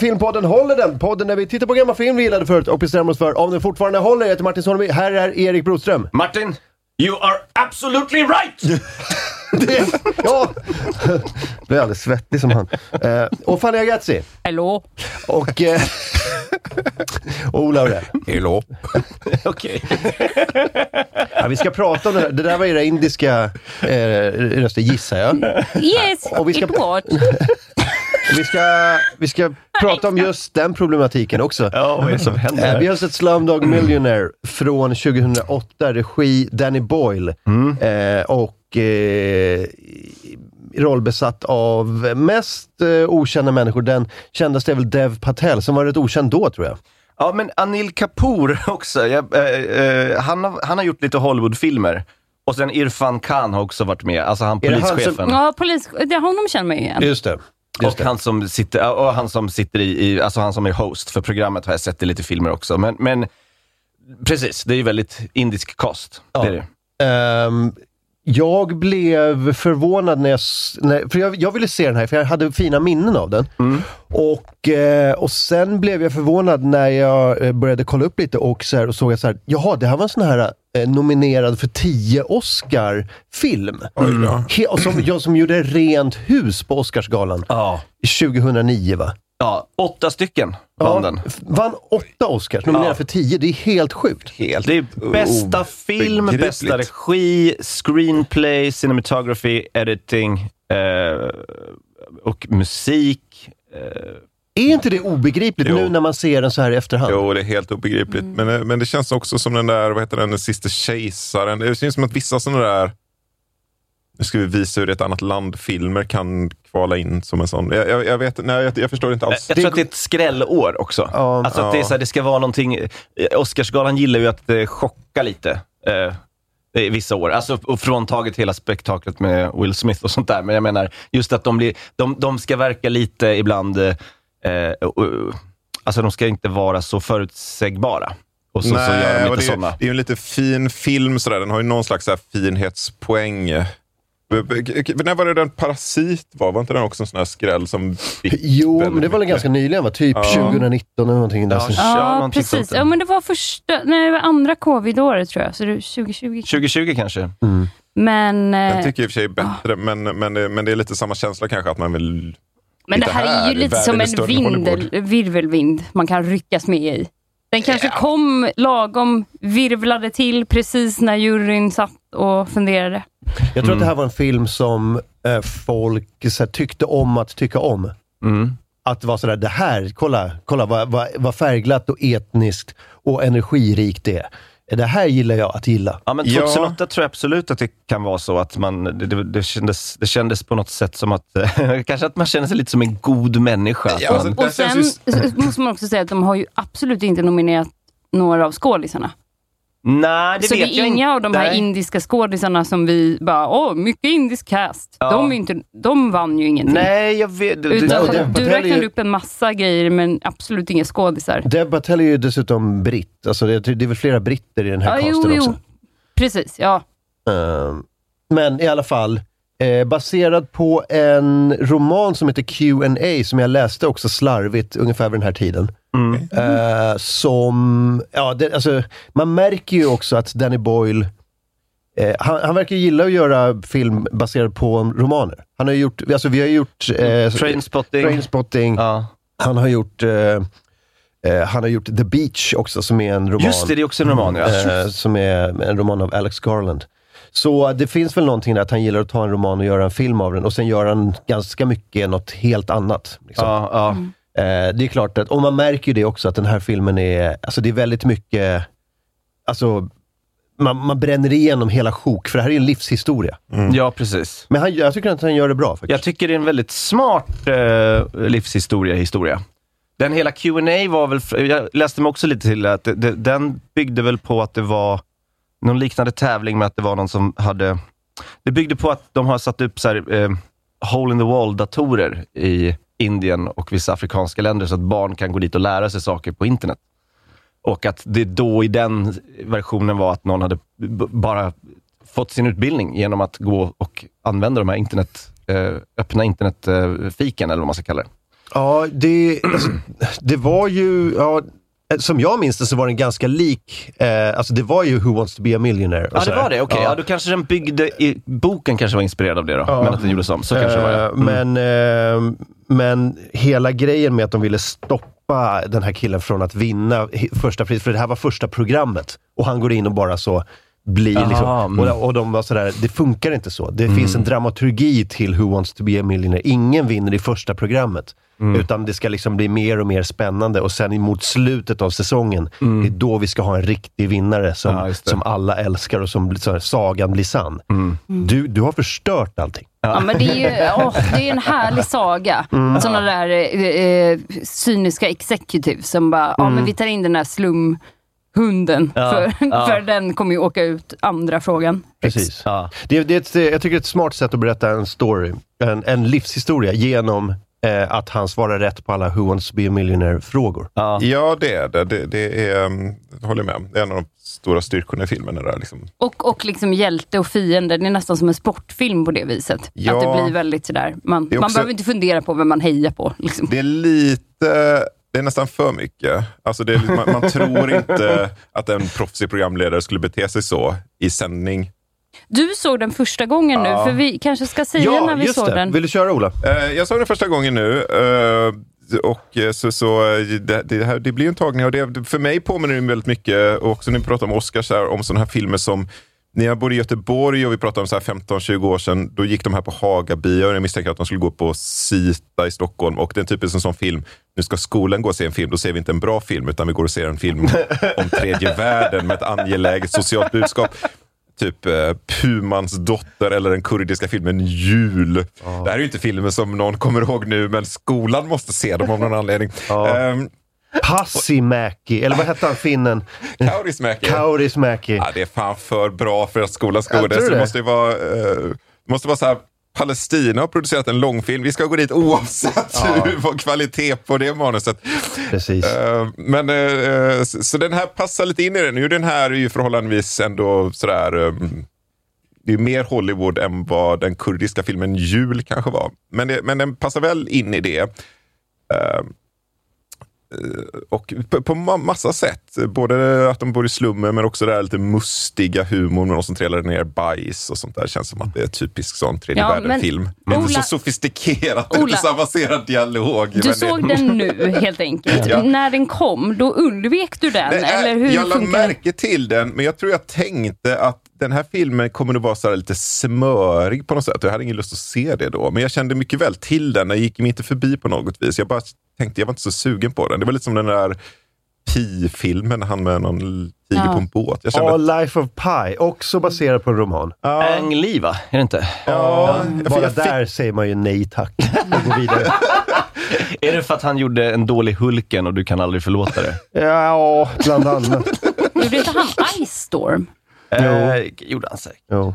Filmpodden Håller den? Podden där vi tittar på gamla film vi gillade förut och bestämmer oss för om den fortfarande håller. Jag heter Martin Soneby, här är Erik Broström. Martin, you are absolutely right! Det, ja, blev alldeles svettig som han. Eh, och Fanny Agazzi. Hallå? Och, eh, och Ola Aurell. Hello. Okej. Ja, vi ska prata om det där. Det där var era indiska eh, röster gissar jag. Yes, Och vi ska- it was. Vi ska, vi ska prata om just den problematiken också. Ja, vad är det som Eh, händer? Vi har sett Slumdog Millionaire från 2008, regi Danny Boyle. Eh, och eh, rollbesatt av mest eh, okända människor. Den kändaste är väl Dev Patel, som var rätt okänd då tror jag. Ja, men Anil Kapoor också. Jag, eh, eh, han, har, han har gjort lite Hollywoodfilmer. Och sen Irfan Khan har också varit med, alltså han han som- polischefen. Ja, polis, det, honom känner man ju igen. Just det. Just Och det. han som sitter, och han som sitter i, i, alltså han som är host för programmet har jag sett i lite filmer också. Men, men precis, det är ju väldigt indisk kost. Ja. Det är det. Ehm, jag blev förvånad när jag, när, för jag, jag ville se den här, för jag hade fina minnen av den. Och, eh, och sen blev jag förvånad när jag eh, började kolla upp lite och, så här, och såg jag så här, jaha, det här var en sån här nominerad för 10 Oscar-film. Som, jag, som gjorde rent hus på Oscarsgalan Ja. 2009 va? ja, åtta stycken vann den. f- vann åtta Oscars, nominerad Ja. för 10. Det är helt sjukt. Helt Det är bästa film, bästa regi, screenplay, cinematography, editing eh, och musik. Eh, Är inte det obegripligt Jo. nu när man ser den så här i efterhand? Jo, det är helt obegripligt. Men, eh, men det känns också som den där, vad heter den, den sista kejsaren. Det känns som att vissa sådana där, nu ska vi visa hur ett annat land-filmer kan kvala in som en sån. Jag, jag, jag vet, nej, jag, jag förstår inte alls. jag tror att det är ett skrällår också. Ja. alltså att det, är så här, det ska vara någonting, eh, Oscarsgalan gillar ju att eh, chocka lite. Eh, i vissa år. Alltså fråntaget hela spektaklet med Will Smith och sånt där. Men jag menar, just att de, blir, de, de ska verka lite ibland, eh, alltså de ska inte vara så förutsägbara. Och så, så gör de och lite det, är, sådana. det är ju en lite fin film sådär. Den har ju någon slags så finhetspoäng. När var det den Parasit var? Var inte den också en sån här skräll som Jo, men det var väl ganska nyligen va? Typ Ja. 2019 eller någonting. Där. Ja, Ja, Ja, precis. Ja, men det var första, nej, det var andra covid-året tror jag, så det är 2020. 2020 kanske. Men, Jag eh, tycker i och för sig är bättre, men, men, det, men det är lite samma känsla kanske att man vill... men det titta här är ju här, lite som en vindel, virvelvind man kan ryckas med i. Den kanske kom lagom, virvlade till precis när juryn satt och funderade. Jag tror att det här var en film som eh, folk så här, tyckte om att tycka om. Mm. Att det var sådär, det här, kolla, kolla vad, vad, vad färgglatt och etniskt och energirikt det är. Det här gillar jag att gilla. Ja, men Ja. 2008 tror jag absolut att det kan vara så att man, det, det, det, kändes, det kändes på något sätt som att, kanske att man känner sig lite som en god människa. Ja, man, alltså, Och sen så måste man också säga att de har ju absolut inte nominerat några av skådisarna. Nej, det så vet det jag är inga inte. av de här Nej. indiska skådisarna som vi bara, åh, mycket indisk cast. Ja. De, inte, de vann ju ingenting. Nej, jag vet. Det, Utan, det- du räknade upp en massa grejer, men absolut inga skådisar. Deb Patel är ju dessutom britt. Alltså det, det är väl flera britter i den här Ja, jo, casten jo. också. Precis, ja. Ehm, men i alla fall, eh, baserad på en roman som heter Q&A som jag läste också slarvigt ungefär vid den här tiden. Eh, som, ja, det, alltså, man märker ju också att Danny Boyle, eh, han, han verkar gilla att göra film baserad på romaner. Han har gjort, alltså vi har gjort... Eh, Trainspotting. Trainspotting. Ja. Han har gjort eh, eh, han har gjort The Beach också, som är en roman. Just det, det är också en roman. Ja. Eh, som är en roman av Alex Garland. Så det finns väl någonting där att han gillar att ta en roman och göra en film av den och sen gör han ganska mycket något helt annat. Liksom. Ja, ja. Eh, det är klart att, och man märker ju det också, att den här filmen är, alltså det är väldigt mycket, alltså man, man bränner igenom hela sjok, för det här är ju en livshistoria. ja, precis. Men han, jag tycker att han gör det bra faktiskt. Jag tycker det är en väldigt smart eh, livshistoria. Historia. Den hela Q&A var väl, jag läste mig också lite till att det, det, den byggde väl på att det var någon liknande tävling med att det var någon som hade... Det byggde på att de har satt upp så här, eh, hole in the wall-datorer i Indien och vissa afrikanska länder så att barn kan gå dit och lära sig saker på internet. Och att det då i den versionen var att någon hade bara fått sin utbildning genom att gå och använda de här internet, eh, öppna internetfiken, eh, eller vad man ska kalla det. Ja, det, alltså, det var ju, ja, som jag minns det så var den ganska lik, eh, alltså det var ju Who Wants To Be A Millionaire. Ja, det var det. Okej, ja. då kanske den byggde... I, boken kanske var inspirerad av det då, men att den gjordes om. Så kanske det var, ja. Eh, Men, eh, men hela grejen med att de ville stoppa den här killen från att vinna första pris, för det här var första programmet. Och han går in och bara så blir Aha, liksom, mm. och, och de var sådär, det funkar inte så. Det finns en dramaturgi till Who Wants To Be A Millionaire. Ingen vinner i första programmet. Mm. Utan det ska liksom bli mer och mer spännande och sen mot slutet av säsongen, det är då vi ska ha en riktig vinnare som, Mm. Ja, som alla älskar och som blir- så här, sagan blir sann. Mm. Du, du har förstört allting. Ja, men det är ju åh, det är en härlig saga. Mm. Sådana där eh, eh, cyniska executives som bara, ja men vi tar in den här slumhunden. Ja, För, ja. för den kommer ju åka ut andra frågan. Precis. Ja. Det, det är ett, jag tycker det är ett smart sätt att berätta en story, en, en livshistoria, genom eh, att han svarar rätt på alla Who Wants To Be A Millionaire-frågor. Ja. Ja, det är det. Det, det är, um, jag håller med. Det är en av de stora styrkorna i filmen. Det där, liksom. Och, och liksom hjälte och fiende, det är nästan som en sportfilm på det viset. Ja. Att det blir väldigt sådär, man, är man också- behöver inte fundera på vem man hejar på. Liksom. Det är lite, det är nästan för mycket. Alltså det är, man, man tror inte att en proffsig programledare skulle bete sig så i sändning. Du såg den första gången nu, Ja. för vi kanske ska säga när vi just såg det. den. Vill du köra Ola? Eh, jag såg den första gången nu. eh, och eh, så, så det, det, här, det blir en tagning och det, för mig påminner det väldigt mycket, och också när vi pratar om Oscars, här, om sådana här filmer som när jag bodde i Göteborg och vi pratade om så här 15-20 år sedan, då gick de här på Hagabio och jag misstänker att de skulle gå på Sita i Stockholm. Och den typen som sån film, nu ska skolan gå och se en film, då ser vi inte en bra film, utan vi går och ser en film om tredje världen med ett angeläget socialt budskap. Typ eh, Pumans dotter eller den kurdiska filmen Jul. Det här är ju inte filmer som någon kommer ihåg nu, men skolan måste se dem av någon anledning. Ja. Um, Passimäki, eller vad hette han finnen? Kaurismäki. Kaurismäki. Ja, det är fan för bra för att skolan ska gå det. Så det det. måste ju vara, det måste vara så här, Palestina har producerat en långfilm. Vi ska gå dit oavsett hur, vad kvalitet på det manuset. Precis. Eh, men, eh, eh, så, så den här passar lite in i den. Nu den här är ju förhållandevis ändå sådär... Um, det är mer Hollywood än vad den kurdiska filmen Jul kanske var. Men, det, men den passar väl in i det. Eh, och på, på ma- massa sätt. Både att de bor i slummen men också det här lite mustiga humorn med någon som trillar ner bajs och sånt där. Känns som att det är typisk sån tredje Ja, världen-film. men Inte så sofistikerat, Ola- inte så avancerad dialog. Du det- såg den nu helt enkelt. Ja. När den kom, då undvek du den? Det är- eller hur jag la funkar det? märke till den, men jag tror jag tänkte att den här filmen kommer att vara så här lite smörig på något sätt. Jag hade ingen lust att se det då, men jag kände mycket väl till den. Den gick mig inte förbi på något vis. Jag bara tänkte, jag var inte så sugen på den. Det var lite som den där Pi-filmen, han med någon tiger Ja. på en båt. Jag kände, All Life of Pi, också baserad på en roman. Ang Lee, va? Är det inte? ja, för Bara jag fick, där säger man ju nej tack. Och går vidare. Är det för att han gjorde en dålig Hulken och du kan aldrig förlåta det? Ja, bland annat. Gjorde inte han Ice Storm? Eh, gjorde han säkert. Jo.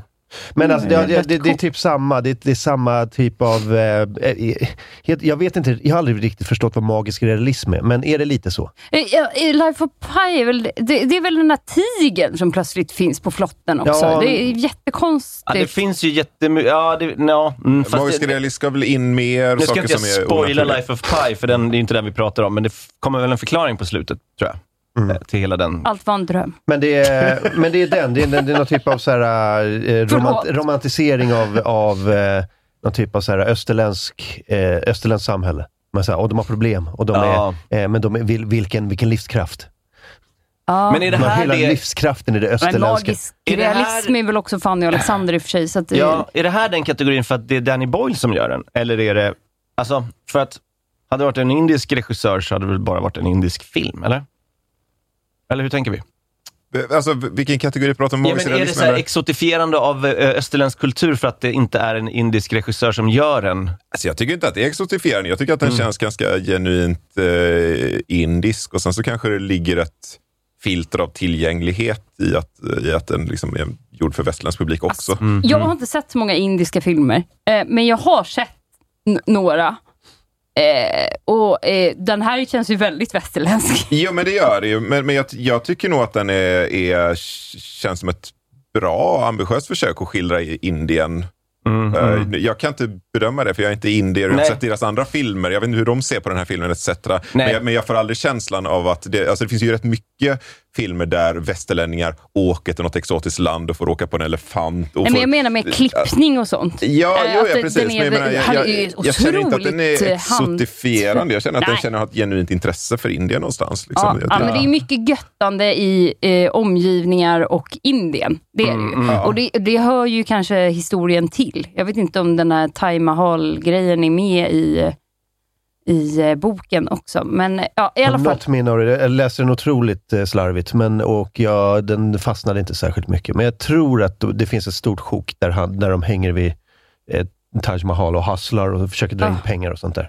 Men alltså, det, Mm, det, det, det är typ samma, det, det är samma typ av... Eh, eh, helt- jag vet inte, jag har aldrig riktigt förstått vad magisk realism är, men är det lite så? Eh, ja, eh, Life of Pi är väl, det, det är väl den där tigern som plötsligt finns på flotten också. Ja, det är jättekonstigt. Ja, det finns ju jättemycket... Ja, det, ja, mm, Magisk det, realism ska väl in mer nu ska saker inte jag som är spoila. Life of Pi, för den, det är inte den vi pratar om, men det kommer väl en förklaring på slutet, tror jag. Eh, Till hela den. Allt var en dröm. Men det är, men det är den, det är, det är någon typ av så här, eh, romant, romantisering av, av eh, någon typ av så här, österländsk, eh, österländskt samhälle. Man säger, och de har problem, och de Ja. är, eh, men de är, vil, vilken, vilken livskraft. Ja. Men är det här hela det... livskraften i det Men österländska. magisk Är det här- realism är väl också Fanny och Alexander i och för sig. Så att det, Ja, är det här den kategorin för att det är Danny Boyle som gör den? Eller är det... Alltså, för att hade det varit en indisk regissör så hade det väl bara varit en indisk film, eller? Eller hur tänker vi? Alltså, vilken kategori pratar om? Ja, men är det så här exotifierande av eh, österländsk kultur för att det inte är en indisk regissör som gör den? Alltså, jag tycker inte att det är exotifierande. Jag tycker att den Mm. känns ganska genuint eh, indisk. Och sen så kanske det ligger ett filter av tillgänglighet i att, i att den liksom är gjord för västerländsk publik också. Alltså, mm. Jag har inte sett så många indiska filmer, eh, men jag har sett några. Eh, och eh, Den här känns ju väldigt västerländsk. Jo, men det gör det ju. Men, men jag, jag tycker nog att den är, är, känns som ett bra, ambitiöst försök att skildra i Indien. Mm, Eh, mm. Jag kan inte bedöma det, för jag är inte indier och jag har sett deras andra filmer. Jag vet inte hur de ser på den här filmen etc. Men jag, men jag får aldrig känslan av att det, alltså det finns ju rätt mycket filmer där västerlänningar åker till något exotiskt land och får åka på en elefant. Nej, men jag menar med klippning och sånt. Ja, Eh, jo, ja precis. den är Men jag, menar, jag, jag, jag känner inte att den är eh, exotifierande. Jag känner att den Nej. känner att ett genuint intresse för Indien någonstans. Liksom. Ja, ja, men det är mycket göttande i eh, omgivningar och Indien. Det är det ju. Mm, Och det, det hör ju kanske historien till. Jag vet inte om den här Taj Mahal-grejen är med i, i eh, boken också. Men ja, i alla fall. Något minne av det. Jag läste den otroligt eh, slarvigt, men, och ja, den fastnade inte särskilt mycket. Men jag tror att det finns ett stort sjok där, han, där de hänger vid eh, Taj Mahal och hustlar och försöker dra in Ah. pengar och sånt där.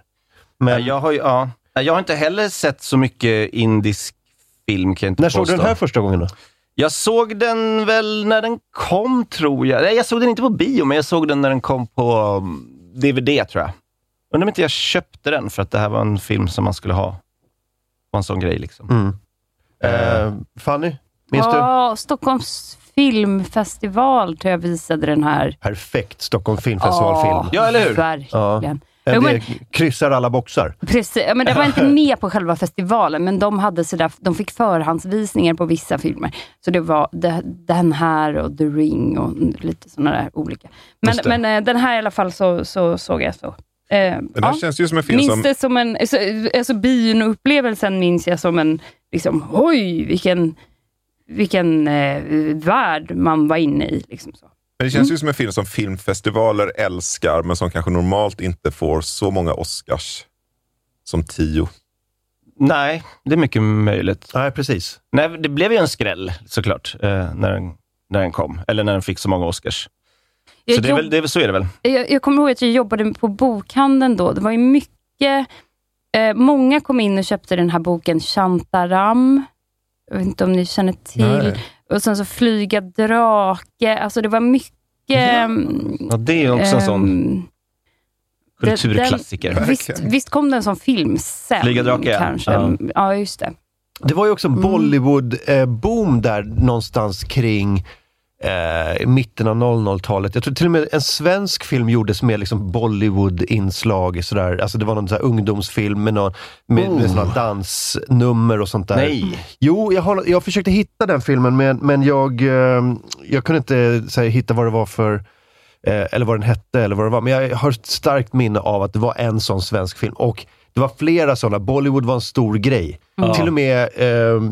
Ja, Men jag, har, ju- ja. jag har inte heller sett så mycket indisk film, kan jag inte när såg du påstå. den här första gången då? Jag såg den väl när den kom, tror jag. Nej, jag såg den inte på bio, men jag såg den när den kom på DVD, tror jag. Undrar om inte jag köpte den, för att det här var en film som man skulle ha. var en sån grej. liksom. Mm. Eh, Fanny, minns du? Ja, Stockholms filmfestival tror jag visade den här. Perfekt Stockholm filmfestivalfilm. Ja, eller hur? Verkligen. Ja. Jo, men- Det kryssar alla boxar. Precis, ja, men det var inte med på själva festivalen, men de, hade sådär, de fick förhandsvisningar på vissa filmer. Så det var det, den här och The Ring och lite sådana där olika. Men, men eh, den här i alla fall så, så såg jag så. Eh, Den här ja. känns ju som en film Minns som... det som en, alltså, alltså bioupplevelsen minns jag som en, liksom, oj vilken, vilken eh, värld man var inne i. Liksom så. Men det känns ju som en film som filmfestivaler älskar, men som kanske normalt inte får så många Oscars som tio. Nej, det är mycket möjligt. Nej, precis. Nej, det blev ju en skräll såklart, eh, när, den, när den kom. Eller när den fick så många Oscars. Så Jag det är väl, det är väl, så är det väl. jag, jag kommer ihåg att jag jobbade på bokhandeln då. Det var ju mycket... Eh, många kom in och köpte den här boken Shantaram. Jag vet inte om ni känner till. Nej. Och sen så Flyga drake. Alltså det var mycket... ehm, Ja, det är också en sån ehm, kulturklassiker. den- visst, visst kom den som film sen? Flyga drake, ja. kanske. Ja. Ja. just det. Det var ju också en Mm. Bollywood-boom där någonstans kring eh, mitten av 00-talet. Jag tror till och med en svensk film gjordes med liksom Bollywood-inslag. Sådär. Alltså det var någon så här ungdomsfilm med, någon, med, med Oh. såna dansnummer och sånt där. Nej. Jo, jag, har, jag försökte hitta den filmen men, men jag, eh, jag kunde inte så här, hitta vad det var för eh, eller vad den hette eller vad det var. Men jag har ett starkt minne av att det var en sån svensk film. Och det var flera sådana. Bollywood var en stor grej. Ja. Till och med eh,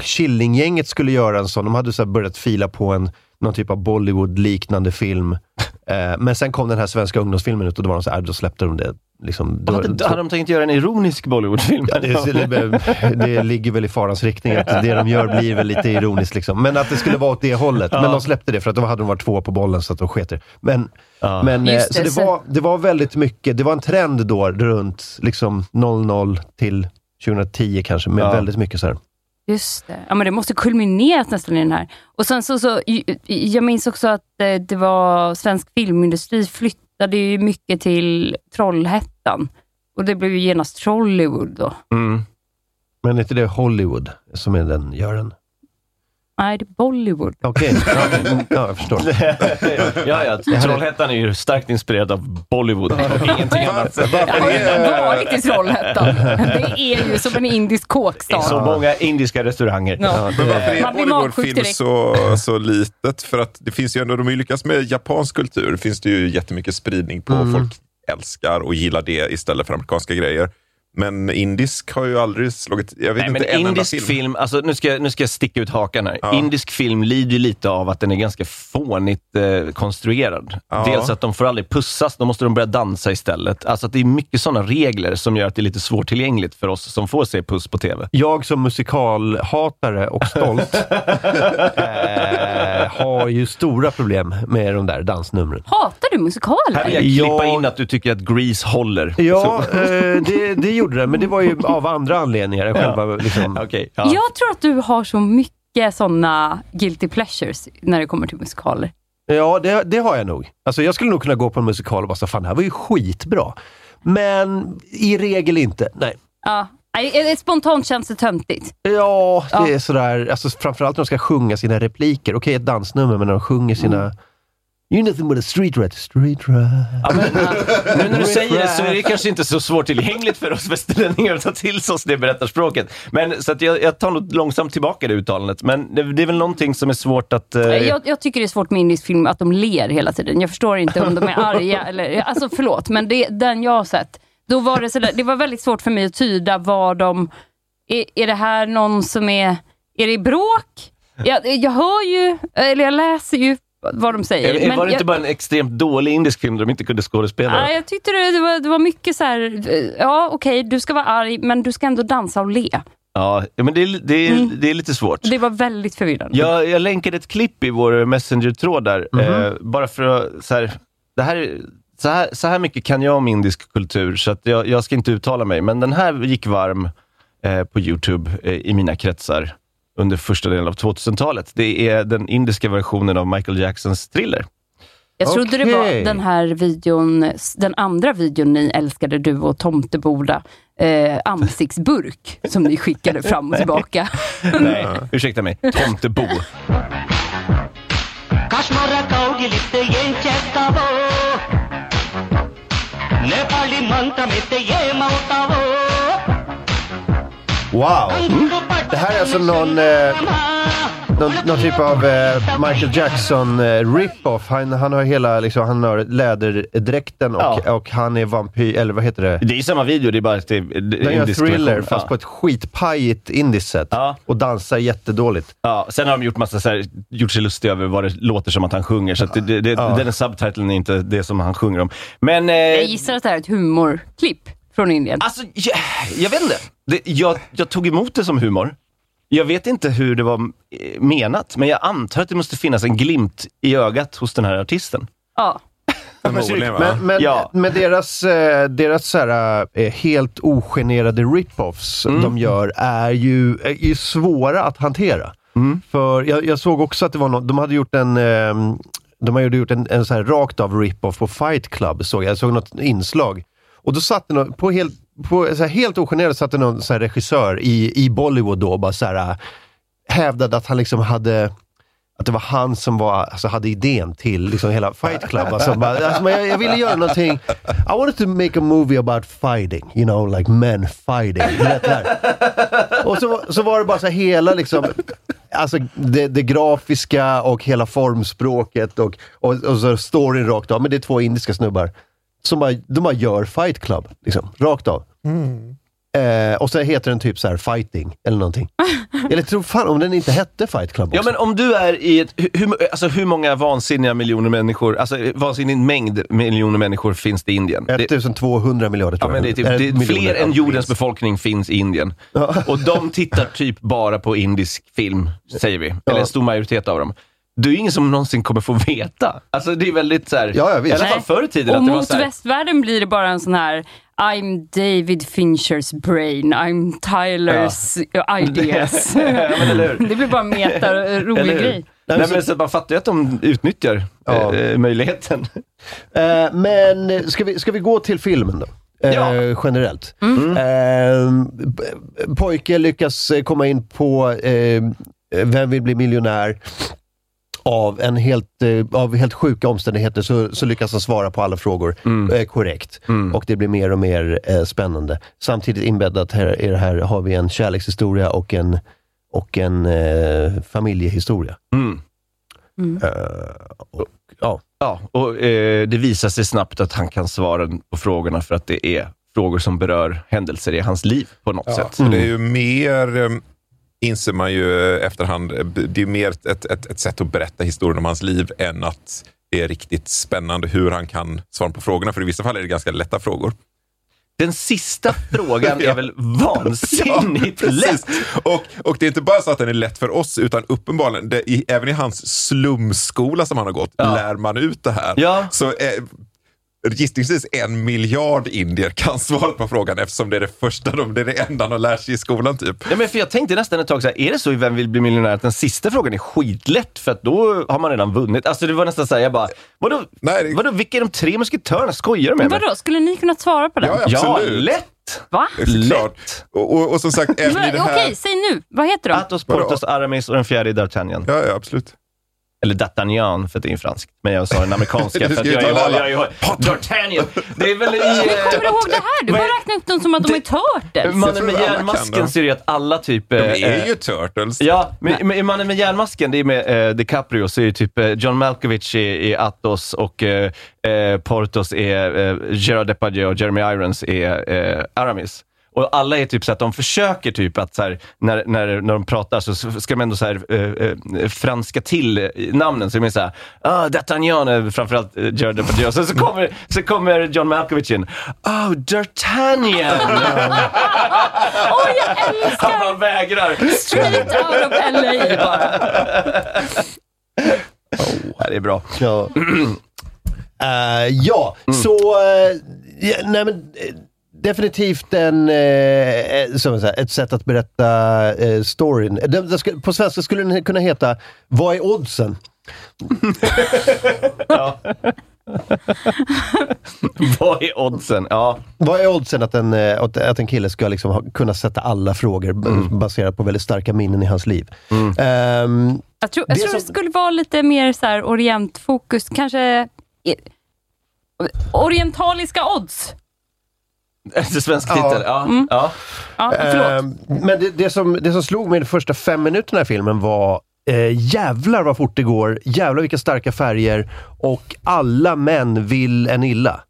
Killinggänget skulle göra en sån. De hade så börjat fila på en, någon typ av Bollywood-liknande film. Eh, men sen kom den här svenska ungdomsfilmen ut och då var de så här, då släppte de det. Liksom, då, Hade, hade de tänkt göra en ironisk Bollywoodfilm? Ja, det, det, det ligger väl i farans riktning att det de gör blir väl lite ironiskt. Liksom. Men att det skulle vara åt det hållet. Men de släppte det för att då hade de varit två på bollen så att de sket det. Men, Ja. men eh, Just så det, det så- var, det var väldigt mycket, det var en trend då runt liksom 00 till 2010 kanske, med Ja. väldigt mycket så här. Just det. Ja, men det måste kulminerat nästan i den här. Och sen så, så jag minns också att eh, det var svensk filmindustri flyttade ju mycket till Trollhättan. Och det blev ju genast Trollywood då. Mm. Men är inte det Hollywood som är den gör den? Nej, det är Bollywood. Okej, ja, ja, jag förstår. ja, ja. Trollhättan är ju starkt inspirerad av Bollywood och ingenting annat. Jag har varit i Trollhättan. Det är ju som en indisk kåkstad. så många indiska restauranger. Ja. Men varför är Man blir magsjuk Bollywoodfilm så, så litet? För att det finns ju ändå, de har ju lyckats med japansk kultur. Det finns det ju jättemycket spridning på. Mm. Folk älskar och gillar det istället för amerikanska grejer. Men indisk har ju aldrig slagit, jag vet Nej, inte men en enda indisk film. film, alltså, nu, ska, jag- nu ska jag sticka ut hakan här. Ja. Indisk film lider ju lite av att den är ganska fånigt eh, konstruerad. Ja. Dels att de får aldrig pussas, då måste de börja dansa istället. Alltså att det är mycket sådana regler som gör att det är lite svårtillgängligt för oss som får se puss på TV. Jag som musikalhatare och stolt eh, har ju stora problem med de där dansnumren. Hatar du Här musikaler? vill jag Ja. klippa in att du tycker att Grease håller. Ja, eh, det, det gjorde det, men det var ju av andra anledningar än själva liksom, Okej, ja. Jag tror att du har så mycket såna guilty pleasures när det kommer till musikaler. Ja, det, det har jag nog. Alltså, jag skulle nog kunna gå på en musikal och bara så fan, det här var ju skitbra. Men i regel inte. Nej. Ja. Spontant känns det töntigt. Ja, det Ja. är sådär, alltså, framförallt när de ska sjunga sina repliker. Okej, ett dansnummer, men när de sjunger sina... You nothing but a street rat. Street rat. Ja, men, nu när du säger det så är det kanske inte så svårtillgängligt för oss västerlänningar att ta till oss det berättarspråket. Men, så att jag, jag tar nog långsamt tillbaka det uttalandet. Men det, det är väl någonting som är svårt att... eh, Jag, jag tycker det är svårt med indisk film att de ler hela tiden. Jag förstår inte om de är arga eller... Alltså förlåt, men det, den jag har sett, då var det sådär, det var väldigt svårt för mig att tyda vad de... Är, är det här någon som är... Är det bråk? Jag, jag hör ju, eller jag läser ju vad de säger. Är- var det jag, inte bara en extremt dålig indisk film där de inte kunde skådespela? Nej, jag tyckte det, det, var, det var mycket så här. eh, ja okej, du ska vara arg, men du ska ändå dansa och le. Ja, men det är, det, Mm. det är lite svårt. Det var väldigt förvirrande. Jag, jag länkade ett klipp i vår Messenger-tråd där, Mhm. eh, bara för att... Så här, det här, så, här, så här mycket kan jag om indisk kultur, så att jag, jag ska inte uttala mig. Men den här gick varm eh, på YouTube eh, i mina kretsar under första delen av 2000-talet. Det är den indiska versionen av Michael Jacksons Thriller. Jag trodde det var den här videon, den andra videon ni älskade, du och Tomteboda, eh, ansiktsburk, som ni skickade fram och tillbaka. Nej, ursäkta mig. Tomtebo. Wow! Det här är alltså någon, eh, någon, någon typ av eh, Michael Jackson eh, rip-off. Han, han har hela, liksom, han har läderdräkten och, Ja. och han är vampyr, eller vad heter det? Det är samma video, det är bara att det är indisk thriller version. fast Ja. på ett skitpajigt indiskt sätt. Ja. Och dansar jättedåligt. Ja, sen har de gjort massa så här, gjort sig lustiga över vad det låter som att han sjunger, så att det, det, det, den subtiteln är inte det som han sjunger om. Men... Eh, Jag gissar att det här är ett humorklipp från Indien. Alltså, jag, jag vet inte. Det, jag, jag tog emot det som humor. Jag vet inte hur det var eh, menat, men jag antar att det måste finnas en glimt i ögat hos den här artisten. Ja. Men, men, Ja. men deras, eh, deras så här, eh, helt ogenerade rip-offs Mm. de gör är ju, är ju svåra att hantera. Mm. För jag, jag såg också att det var något, de hade gjort en ehm, de hade gjort en, en så här rakt av rip-off på Fight Club, såg jag. jag såg något inslag. Och då satt det någon, på helt, på, så här, helt ogenerat satt det någon så här regissör i, i Bollywood då och bara så här, äh, hävdade att han liksom hade att det var han som var, alltså, hade idén till liksom hela Fight Club. Alltså, bara, alltså, jag, jag ville göra någonting. I wanted to make a movie about fighting. You know, like men fighting. Det. Och så, så var det bara så här hela liksom, alltså det, det grafiska och hela formspråket och, och, och så storyn rakt av. Men det är två indiska snubbar som bara, de bara gör Fight Club, liksom, rakt av. Eh, och så heter den typ så här fighting eller någonting. eller tror fan om den inte hette Fight Club också. Ja, men om du är i ett... Hur, alltså, hur många vansinniga miljoner människor, alltså vansinnig mängd miljoner människor finns det i Indien? Det, 1200 miljarder ja, tror men det är, jag. typ, Eller det fler än ja, jordens befolkning finns i Indien. Och de tittar typ bara på indisk film, säger vi. Eller en stor majoritet av dem. Det är ju ingen som någonsin kommer få veta. Alltså det är väldigt så här, Ja, ja, visst. i alla fall förr i tiden. Och att det var mot så här, västvärlden blir det bara en sån här I'm David Finchers brain, I'm Tylers ideas. det blir bara en meta rolig grej. Nej, men så man fattar ju att de utnyttjar Ja. eh, möjligheten. Eh, men eh, ska vi, ska vi gå till filmen då? Eh, Ja. Generellt. Eh, b- pojke lyckas eh, komma in på eh, Vem vill bli miljonär? Av, en helt, eh, av helt sjuka omständigheter så, så lyckas han svara på alla frågor eh, korrekt. Och det blir mer och mer eh, spännande. Samtidigt inbäddat här, i det här har vi en kärlekshistoria och en, och en eh, familjehistoria. Mm. Eh, och, ja. Ja, och eh, det visar sig snabbt att han kan svara på frågorna för att det är frågor som berör händelser i hans liv på något sätt. Så det är ju mer, eh, inser man ju efterhand, det är mer ett, ett, ett sätt att berätta historien om hans liv än att det är riktigt spännande hur han kan svara på frågorna. För i vissa fall är det ganska lätta frågor. Den sista frågan är väl vansinnigt precis. lätt? Och, och det är inte bara så att den är lätt för oss, utan uppenbarligen, det, i, även i hans slumskola som han har gått, Ja. lär man ut det här. Ja. Så eh, gissningsvis en miljard indier kan svaret på frågan eftersom det är det första de, det är det enda de lär sig i skolan typ. Ja, men för jag tänkte nästan ett tag, så här, är det så i Vem vill bli miljonär att den sista frågan är skitlätt för att då har man redan vunnit? Alltså det var nästan såhär, jag bara, vadå, Nej, det- vadå vilka är de tre musketörerna? Skojar du med mig? Vadå, skulle ni kunna svara på den? Ja, Ja, absolut. lätt! Va? Lätt. Och, och, och som sagt, även i det här... Okej, säg nu. Vad heter de? Athos, Porthos, Aramis och den fjärde är D'Artagnan. Ja, ja, absolut. Eller D'Artagnan, för att det är franskt. Men jag sa den amerikanska, för att jag jag ju D'Artagnan. Det är väl i... Hur kommer du ihåg det här? Du bara räknar upp dem som att de är turtles. Mannen tror med järnmasken ser ju att alla typ... De eh, är ju turtles. Ja, men, Mannen med järnmasken, det är med eh, DiCaprio, så är ju typ eh, John Malkovich i, i Athos och eh, eh, Portos är eh, Gerard Depardieu och Jeremy Irons är eh, Aramis. Och alla är typ så att de försöker typ att så här, när, när, när de pratar så ska de ändå så här, eh, eh, franska till eh, namnen. Så de är såhär, ah, D'Artagnan är framförallt eh, Gerard Depardieu. Så, så, kommer, så kommer John Malkovich in, oh, D'Artagnan! Åh, jag Han älskar bara vägrar. Straight out of LA bara. Ja, det är bra. Ja, Eh, ja så... eh, ja, nej men, eh, definitivt en, eh, som jag säger, ett sätt att berätta uh, storyn. Den, den skulle- på svenska skulle den kunna heta Vad är oddsen? Vad är oddsen? Ja. Vad är oddsen att en, eh, att, en kille ska liksom ha, kunna sätta alla frågor b- baserat på väldigt starka minnen i hans liv? Ehm, Jag tror, jag Det tror det som- skulle vara lite mer så här orientfokus, kanske orientaliska odds. Det svensk Ja. titel, ja. ja. Ja, förlåt. Ehm, men det, det, som, det som slog mig de första fem minuterna i filmen var eh, jävlar vad fort det går, jävlar vilka starka färger och alla män vill en illa.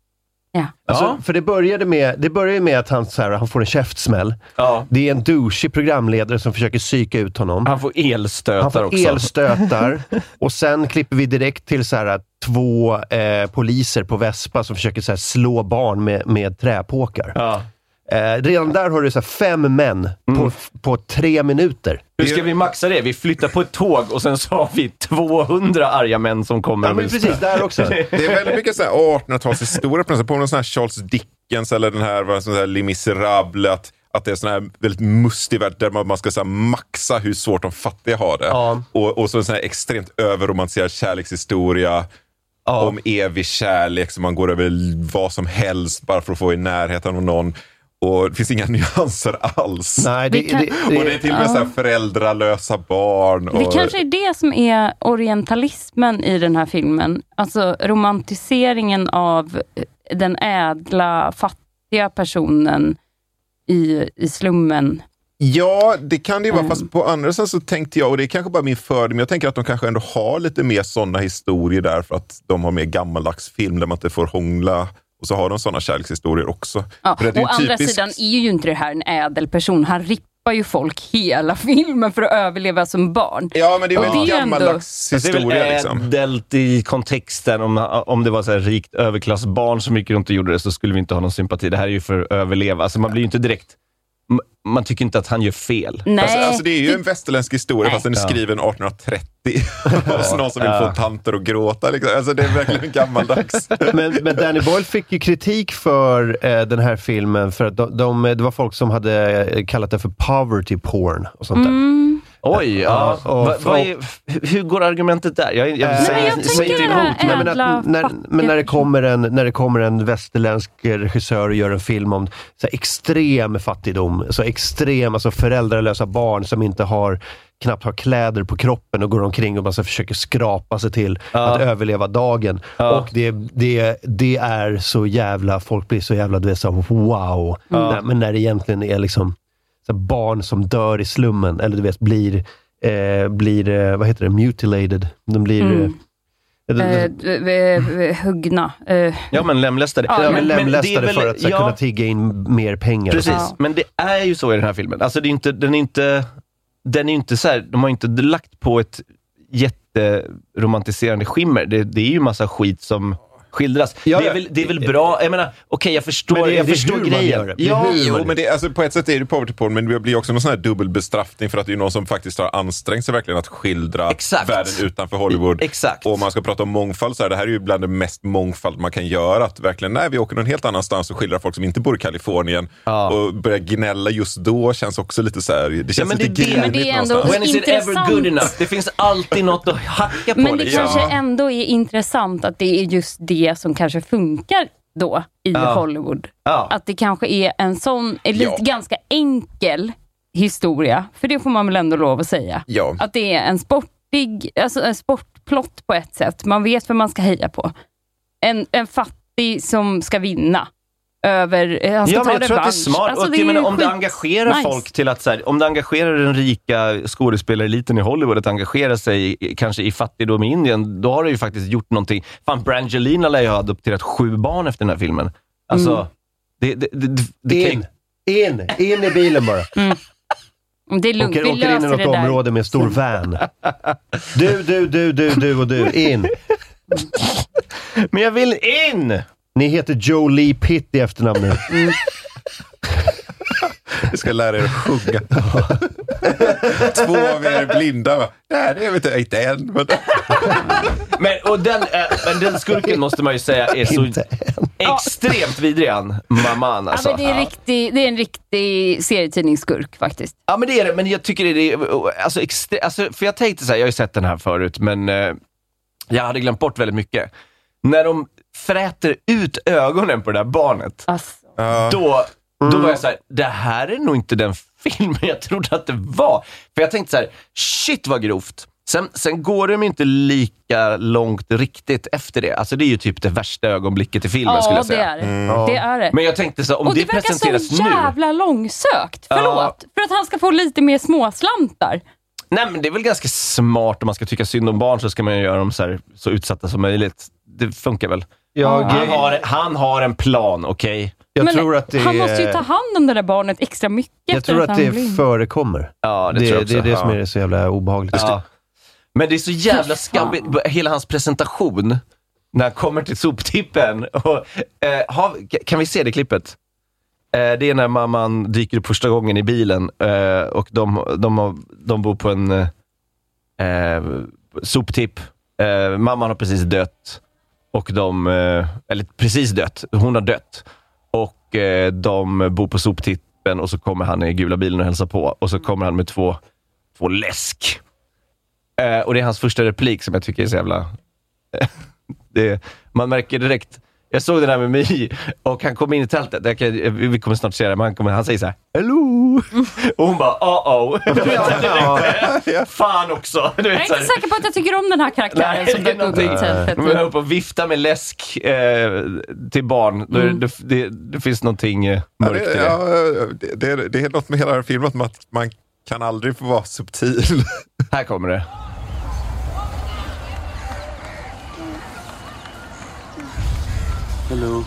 Ja. Alltså, Ja. För det började med, det började med att han, så här, han får en käftsmäll. ja. Det är en douchig programledare som försöker psyka ut honom. Han får elstötar Han får också. elstötar och sen klipper vi direkt till så här, två eh, poliser på Vespa som försöker så här, slå barn med, med träpåkar. Ja. Eh, redan där har du så här, fem män på, på tre minuter. Hur ska vi maxa det? Vi flyttar på ett tåg och sen så har vi 200 arga män som kommer Ja, men precis, där också. Det är väldigt mycket så här 1800-talshistoria på något sätt. På någon sån här Charles Dickens eller den här, vad sån här Les Misérables. Att, att det är sån här väldigt mustig värld där man, man ska så här maxa hur svårt de fattiga har det. Ja. Och, och så en sån här extremt överromantiserad kärlekshistoria. Om evig kärlek, så man går över vad som helst bara för att få i närheten av någon. Och det finns inga nyanser alls. Nej, det, kan- det, det, och det är till och med så här föräldralösa barn. Det Och, kanske är det som är orientalismen i den här filmen. Alltså romantiseringen av den ädla, fattiga personen i, i slummen. Ja, det kan det ju vara. Mm. Fast på andra sidan så tänkte jag, och det är kanske bara min fördom, jag tänker att de kanske ändå har lite mer sådana historier där för att de har mer gammaldags film där man inte får hångla. Och så har de sådana kärlekshistorier också. Ja. Å andra sidan är ju inte det här en ädel person. Han rippar ju folk hela filmen för att överleva som barn. Ja, men det är väl en ändå- gammaldags Fast det är väl historia. Liksom. ädelt i kontexten. Om, om det var så här rikt överklassbarn som gick runt och gjorde det så skulle vi inte ha någon sympati. Det här är ju för att överleva. Alltså man blir ju inte direkt man tycker inte att han gör fel. Nej. Alltså, alltså det är ju en västerländsk historia Nej. fast den är skriven 1830. och så någon som vill få tanter att gråta. Liksom. Alltså, det är verkligen gammaldags. Men, men Danny Boyle fick ju kritik för eh, den här filmen för att de, de, det var folk som hade eh, kallat det för poverty porn och sånt där. Mm. Oj, ja. Ja, och- Va, vad är, hur- går argumentet där? Jag, jag, Nej, säger, jag säger emot. men- men, att, när, men när, det kommer en, när det kommer en västerländsk regissör och gör en film om så här, extrem fattigdom, så extrem, alltså föräldralösa barn som inte har knappt har kläder på kroppen och går omkring och bara försöker skrapa sig till att överleva dagen. Ja. Och det, det, det är så jävla, folk blir så jävla, du vet, så wow. Nej, men när det egentligen är liksom så barn som dör i slummen, eller du vet, blir, eh, blir eh, vad heter det, mutilated. De blir... Mm. eh, Eh, huggna. Ja, men lemlästade. Ja, Ja, men- lemlästade väl- för att ja, kunna tigga in mer pengar. Precis, Ja. men det är ju så i den här filmen. Alltså det är inte, den är inte, den är inte så här, de har inte lagt på ett jätteromantiserande skimmer. Det, det är ju massa skit som skildras. Ja, det, är ja. väl, det är väl bra, jag menar, okej jag förstår, Men det är- jag det förstår grejen. gör det. Det är Ja, hur- Jo, men det, alltså, på ett sätt är det poverty porn, men det blir också någon sån här dubbelbestraffning för att det är någon som faktiskt har ansträngt sig verkligen att skildra Exakt. världen utanför Hollywood. Exakt. Och om man ska prata om mångfald, så här, det här är ju bland det mest mångfald man kan göra. Att verkligen, nej, vi åker någon helt annanstans och skildrar folk som inte bor i Kalifornien. Ja. Och börja gnälla just då känns också lite så här, det känns men lite det det. grinigt Men det är ändå- någonstans. When is it ever Intressant. good enough? Det finns alltid något att hacka på. men det liksom. kanske ändå är intressant att det är just det som kanske funkar då i Ja. Hollywood. Ja. Att det kanske är en sån, en lite Ja. ganska enkel historia, för det får man väl ändå lov att säga. Att det är en sportig, alltså en sportplott på ett sätt. Man vet vad man ska heja på. En, en fattig som ska vinna. Över, eh, han ska Ja, ta men jag tror att det är smart. Alltså, och det är menar, ju om det engagerar nice. folk till att, så här, om det engagerar den rika skådespelareliten i Hollywood att engagera sig i, kanske i fattigdom i Indien, då har det ju faktiskt gjort någonting. Fan, Brangelina lär ju ha adopterat sju barn efter den här filmen. Alltså, Mm. det, det, det, det, det kan In, ju- in, in i bilen bara. Det är lugnt, Åker, vi åker in i något område med stor van. Du, du, du, du, du och du. In. Men jag vill in! Ni heter Joe Lee Pitt i efternamn nu. Jag ska lära er att sjunga. Två av er är blinda. va? Nej, det är vi inte. Inte än. Men... Men, och den, äh, men den skurken måste man ju säga är så extremt vidrig han. Mamman Ja, alltså. men det, är riktig, det är en riktig serietidningsskurk faktiskt. Ja, men det är det. Men jag tycker det är... Alltså, extre, alltså, för jag tänkte så här, jag har ju sett den här förut, men eh, jag hade glömt bort väldigt mycket. När de fräter ut ögonen på det där barnet, Alltså. då, då var jag så här, det här är nog inte den filmen jag trodde att det var. För jag tänkte så här, shit vad grovt. Sen, sen går de inte lika långt riktigt efter det. Alltså det är ju typ det värsta ögonblicket i filmen skulle Ja, jag det säga. är det. Det är det. Men jag tänkte så, om och det, det, verkar presenteras så nu. jävla långsökt. Förlåt. För att han ska få lite mer småslantar. Nej, men det är väl ganska smart om man ska tycka synd om barn så ska man ju göra dem så, här, så utsatta som möjligt. Det funkar väl. Jag, Han har, han har en plan, okej? jag Men tror att det han måste ju ta hand om det där barnet extra mycket. Jag tror att det blir- förekommer. Ja, det, Det, tror jag också. det är det som är så jävla obehagligt. Ja. Men det är så jävla skabbigt, hela hans presentation, när han kommer till soptippen. Och, eh, har, kan vi se det klippet? Eh, det är när mamman dyker upp första gången i bilen eh, och de, de, har, de bor på en eh, soptipp. Eh, mamman har precis dött. Och de, eh, eller precis dött, hon har dött. Och eh, de bor på soptippen och så kommer han i gula bilen och hälsar på. Och så kommer han med två, två läsk. Eh, och det är hans första replik som jag tycker är så jävla... det, man märker direkt. Jag såg den här med My och han kom in i tältet. Kan, vi kommer snart se det, men han, kommer, han säger så här, Hello! Och hon bara, uh-oh. Du vet, direkt, Fan också. Du Jag är inte säker på att jag tycker om den här karaktären Nej, som det dök upp i tältet. Men jag höll på att vifta med läsk eh, till barn. Mm. Det, det, det finns någonting eh, Ja, mörkt i det, det. ja, det, det, det är något med hela den filmen, att man, man kan aldrig få vara subtil. Här kommer det. Hello.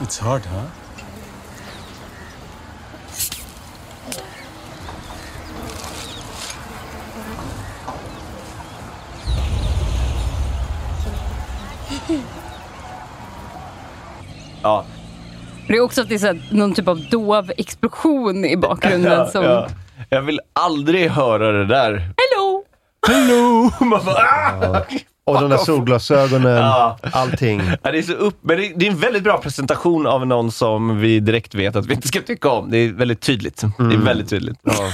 it's hard, huh? ja. Det är också att det är så här, någon typ av dov explosion i bakgrunden. Ja, som, ja. Jag vill aldrig höra det där. Hello! Hello! Man bara, ah! Och de där solglasögonen, Ja. allting. Ja, det, är så upp, men det, det är en väldigt bra presentation av någon som vi direkt vet att vi inte ska tycka om. Det är väldigt tydligt. Det är väldigt tydligt. Ja.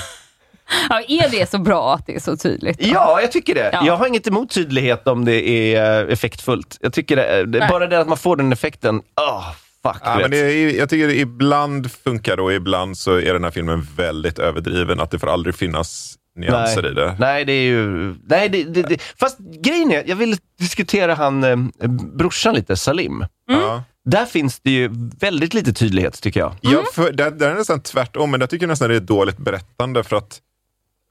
Ja, är det så bra att det är så tydligt? Ja, jag tycker det. Ja. Jag har inget emot tydlighet om det är eh, effektfullt. Jag tycker det, det Nej. bara det att man får den effekten, oh, fuck. Ja, men det är, jag tycker ibland funkar det och ibland så är den här filmen väldigt överdriven. Att det får aldrig finnas nyanser nej. i det. Nej, det är ju... Nej, det, det, det. Fast grejen är, jag vill diskutera han eh, brorsan lite, Salim. Ja. Där finns det ju väldigt lite tydlighet, tycker jag. Ja, för, där, där är det nästan tvärtom, men jag tycker nästan det är ett dåligt berättande för att,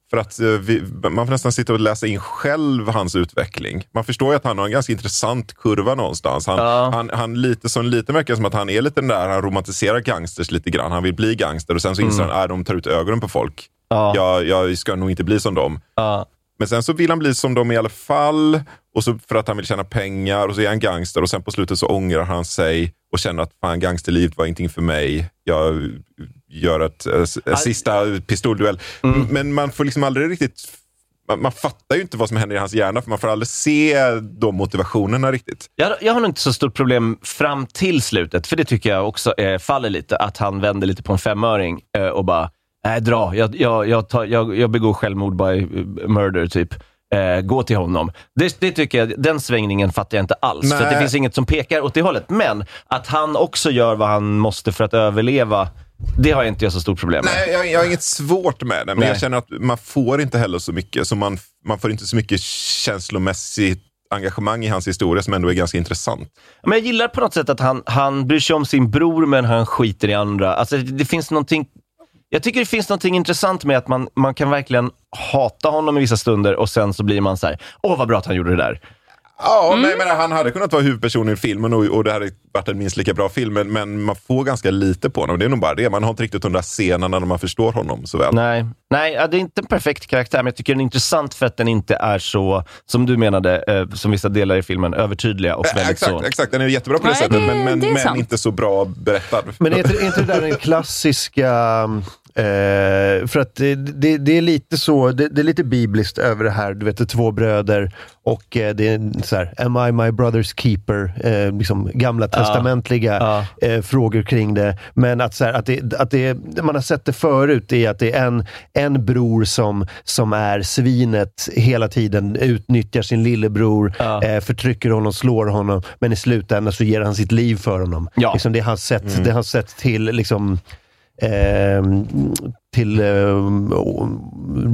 för att eh, vi, man får nästan sitta och läsa in själv hans utveckling. Man förstår ju att han har en ganska intressant kurva någonstans. Han, Ja. han, han lite som lite verkar som att han är lite den där, han romantiserar gangsters lite grann. Han vill bli gangster och sen så inser han att de tar ut ögonen på folk. Ja. Jag, jag ska nog inte bli som dem. Ja. Men sen så vill han bli som dem i alla fall. Och så för att han vill tjäna pengar och så är han gangster och sen på slutet så ångrar han sig och känner att fan gangsterlivet var ingenting för mig. Jag gör ett, eh, s- en sista pistolduell. Men man får liksom aldrig riktigt man, man fattar ju inte vad som händer i hans hjärna för man får aldrig se de motivationerna riktigt. Jag, jag har nog inte så stort problem fram till slutet, för det tycker jag också eh, faller lite. Att han vänder lite på en femöring eh, och bara, nej dra, jag, jag, jag, tar, jag, jag begår självmord by eh, murder, typ. Eh, gå till honom. Det, det tycker jag, den svängningen fattar jag inte alls. För att det Nej. finns inget som pekar åt det hållet. Men att han också gör vad han måste för att överleva, det har jag inte jag så stort problem med. Nej, jag, jag har inget svårt med det, men Nej. jag känner att man får inte heller så mycket. Så man, man får inte så mycket känslomässigt engagemang i hans historia som ändå är ganska intressant. Men jag gillar på något sätt att han, han bryr sig om sin bror, men han skiter i andra. Alltså, det finns någonting... Jag tycker det finns något intressant med att man, man kan verkligen hata honom i vissa stunder och sen så blir man så här: åh vad bra att han gjorde det där. Ja, Mm. nej, men han hade kunnat vara huvudperson i filmen och, och det hade varit en minst lika bra film, men, men man får ganska lite på honom. Det är nog bara det. Man har inte riktigt de där scenerna när man förstår honom så väl. Nej, Nej ja, det är inte en perfekt karaktär, men jag tycker den är intressant för att den inte är så, som du menade, eh, som vissa delar i filmen, övertydliga och Eh, väldigt exakt, så. exakt, den är jättebra på det Nej, sättet, det- men, men, det men inte så bra berättad. Men är inte, är inte det där den klassiska... Eh, för att det, det, det är lite så, det, det är lite bibliskt över det här. Du vet, det är två bröder och eh, det är så här, am I my brother's keeper? Eh, liksom gamla testamentliga Ja. eh, frågor kring det. Men att, så här, att, det, att det, man har sett det förut, är att det är en, en bror som, som är svinet hela tiden, utnyttjar sin lillebror, Ja. eh, förtrycker honom, slår honom, men i slutändan så ger han sitt liv för honom. Ja. Liksom det är hans sätt, det är hans sätt till liksom ehm, till ehm,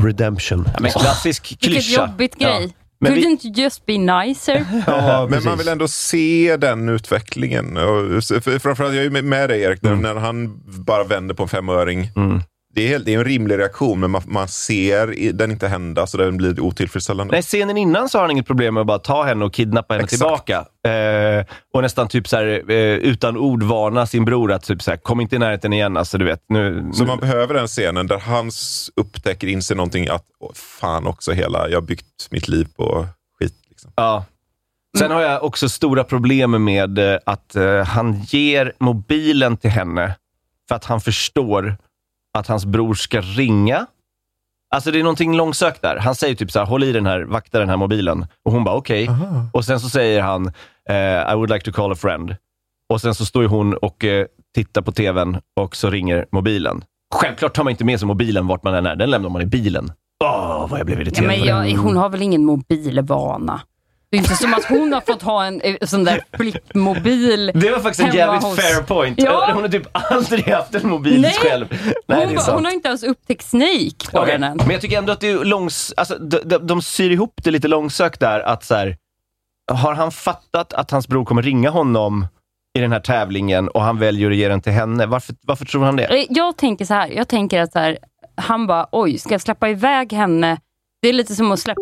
redemption. Ja, men klassisk Vilket klyscha. jobbigt Ja. grej. Men vi- Couldn't you just be nicer? Ja, Men man vill ändå se den utvecklingen. Och, framförallt, jag är med dig Erik, när- när han bara vänder på en femöring. Mm. Det är, helt- det är en rimlig reaktion, men man, man ser den inte hända, så den blir otillfredsställande. Nej, scenen innan så har han inget problem med att bara ta henne och kidnappa henne Exakt. tillbaka. Eh, och nästan typ så här, eh, utan ord varna sin bror att typ så här, kom inte i närheten igen. Alltså, du vet, nu, Så nu, man behöver den scenen där han upptäcker, inser någonting att åh, fan också hela, jag har byggt mitt liv på skit. Liksom. Ja. Sen har jag också stora problem med eh, att eh, han ger mobilen till henne för att han förstår att hans bror ska ringa. Alltså det är någonting långsökt där. Han säger typ så här, håll i den här, vakta den här mobilen. Och hon bara okej. Och sen så säger han, eh, I would like to call a friend. Och sen så står ju hon och eh, tittar på tvn och så ringer mobilen. Självklart tar man inte med sig mobilen vart man än är. Den lämnar man i bilen. Åh, vad jag blev Ja, irriterad men på det. jag, hon har väl ingen mobilvana? Det är inte som att hon har fått ha en eh, sån där flippmobil. Det var faktiskt en jävligt hos- fair point. Ja. Hon har typ aldrig haft en mobil Nej. själv. Nej, hon, hon har inte ens upptäckt Snake på Okej, den än. Men jag tycker ändå att det är långs... Alltså, de, de, de syr ihop det lite långsökt där. Att så här, har han fattat att hans bror kommer ringa honom i den här tävlingen och han väljer att ge den till henne? Varför, varför tror han det? Eh, Jag tänker så här, jag tänker att så här, han bara, oj, ska jag släppa iväg henne? Det är lite som att släppa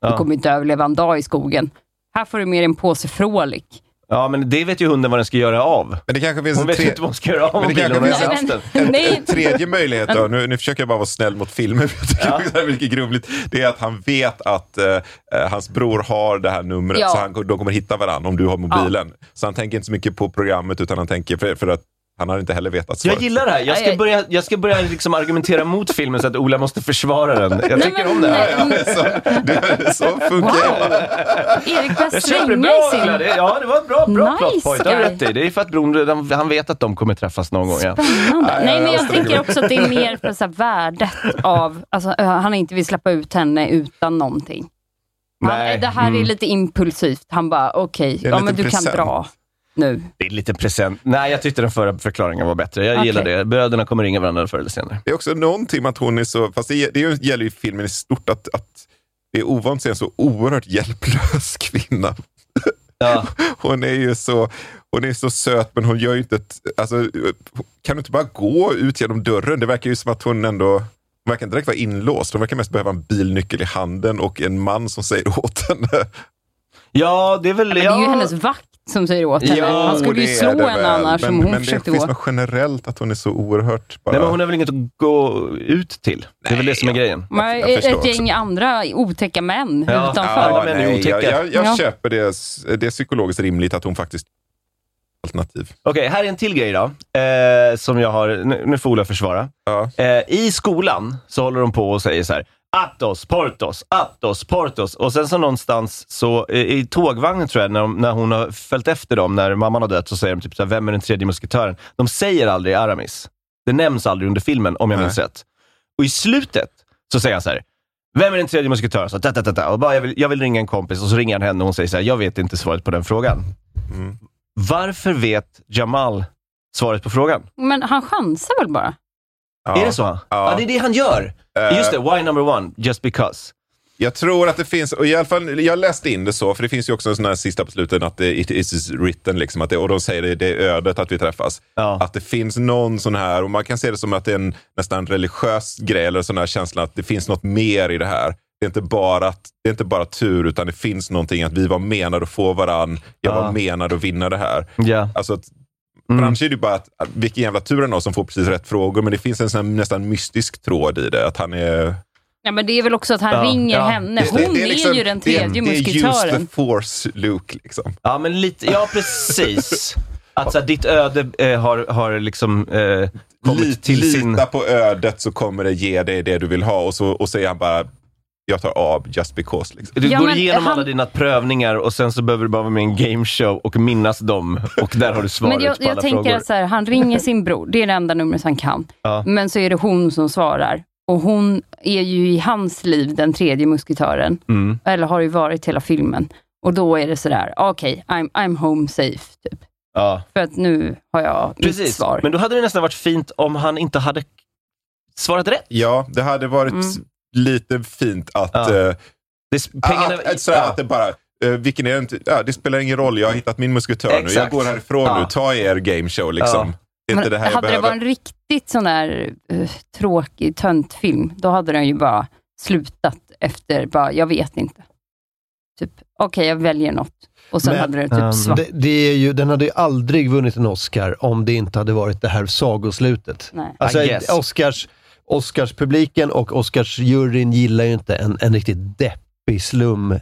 Ja. Du kommer inte överleva en dag i skogen. Här får du med dig en påse Frolic. Ja, men det vet ju hunden vad den ska göra av. Men det kanske finns Hon en vet ju tre- inte vad hon ska göra av Men det kanske finns en, den. en, Nej. en tredje möjlighet då, nu, nu försöker jag bara vara snäll mot filmen, för jag tycker är mycket grumligt. Det är att han vet att eh, eh, hans bror har det här numret, Ja. så han, de kommer hitta varandra om du har mobilen. Så han tänker inte så mycket på programmet, utan han tänker, för, för att han har inte heller vetat svaret. Jag gillar det här. Jag ska börja, jag ska börja liksom argumentera mot filmen så att Ola måste försvara den. Jag tycker men- om det här. Ja, så, det, så funkar det. Erik börjar Jag köper det svänga bra, i sin... Ola. Det- Ja, det var ett bra, bra Nice plot point. Det har rätt i. Det är för att bron, han vet att de kommer träffas någon gång. Ja. Spännande. Nej, men jag jag tänker också att det är mer för så här, värdet av... Alltså, han inte vill släppa ut henne utan någonting. Han, Nej. det här är Mm. lite impulsivt. Han bara, okej, är ja, en men du liten kan present. dra nu. Det är lite present. Nej, jag tyckte den förra förklaringen var bättre. Jag Okej. gillar det. Bröderna kommer ringa varandra förr eller senare. Det är också någonting med att hon är så, fast det, det gäller ju filmen i stort, att, att det är ovant att se en så oerhört hjälplös kvinna. Ja. Hon är ju så, hon är så söt, men hon gör ju inte ett, alltså, kan du inte bara gå ut genom dörren? Det verkar ju som att hon ändå, hon verkar inte direkt vara inlåst. Hon verkar mest behöva en bilnyckel i handen och en man som säger åt henne. ja, det är väl... Men det är ja. ju hennes vakt som säger åt henne. Han skulle ju slå henne väl. annars men, om hon men försökte det finns gå. något generellt att hon är så oerhört bara... Nej, men hon har väl inget att gå ut till? Det är väl det som är grejen. Men ett också. gäng andra otäcka män Ja. utanför. Alla män är nej, otäcka. jag, jag, jag Ja. köper det. Det är psykologiskt rimligt att hon faktiskt alternativ. Okej, här är en till grej då. Eh, som jag har, nu, nu får Ola försvara. Ja. Eh, I skolan så håller de på och säger så här. Atos, Portos, Atos, Portos. Och sen så någonstans så eh, i tågvagnen tror jag, när, de, när hon har följt efter dem, när mamman har dött, så säger de typ så här, vem är den tredje musketören? De säger aldrig Aramis. Det nämns aldrig under filmen, om jag Nej. minns rätt. Och i slutet så säger han så här, vem är den tredje musketören? Så, ta, ta, ta, ta. Och bara, jag, vill, jag vill ringa en kompis och så ringer han henne och hon säger så här, jag vet inte svaret på den frågan. Mm. Varför vet Jamal svaret på frågan? Men han chansar väl bara? Ja. Är det så? Ja. Ja. det är det han gör. Eh, Just det, why number one? Just because. Jag tror att det finns, och i alla fall, jag läste in det så, för det finns ju också en sån här sista på slutet att det it is written, liksom, att det, och de säger det, det är ödet att vi träffas. Ja. Att det finns någon sån här, och man kan se det som att det är en nästan religiös grej, eller sån här känsla att det finns något mer i det här. Det är inte bara, att, det är inte bara tur, utan det finns någonting att vi var menade att få varann, jag Ja. var menad att vinna det här. Ja. Alltså Mm. För annars är det bara att, vilken jävla tur han har som får precis rätt frågor, men det finns en sån här, nästan mystisk tråd i det. Att han är... Ja, men det är väl också att han Ja, ringer ja, henne. Hon det. är, liksom- ju den det tredje Det är use musketören. the force, Luke. Liksom. ja, men lite, ja precis. Att så här, ditt öde eh, har, har liksom eh, kommit Lit, till lita sin... på ödet så kommer det ge dig det du vill ha. Och så och säger han bara, jag tar av just because. Liksom. Du Ja, går igenom han- alla dina prövningar och sen så behöver du bara vara med i en gameshow och minnas dem. Och där har du svaret Men jag, på alla jag tänker frågor. att så här, han ringer sin bror, det är det enda numret han kan. Ja. Men så är det hon som svarar. Och hon är ju i hans liv den tredje musketören. Mm. Eller har ju varit hela filmen. Och då är det sådär, okej, I'm, I'm home safe. Typ. Ja, För att nu har jag mitt precis. svar. Men då hade det nästan varit fint om han inte hade svarat rätt. Ja, det hade varit Mm. Lite fint att... Ja. Det, pengarna, sådär, ja. att det bara... vilken är det, inte, ja, det spelar ingen roll, jag har hittat min musketör nu. Jag Exakt. går härifrån Ja. nu, ta er gameshow. Liksom. Ja. Det inte Men det här hade det varit en riktigt sån där uh, tråkig töntfilm, då hade den ju bara slutat efter, bara, jag vet inte. Typ, okej, jag väljer något. Och sen Men, hade det typ ehm, svart. Det, det är ju, den hade ju aldrig vunnit en Oscar om det inte hade varit det här sagoslutet. Nej. Alltså. Oscars, Oscars-publiken och Oscars-juryn gillar ju inte en, en riktigt deppig slum eh,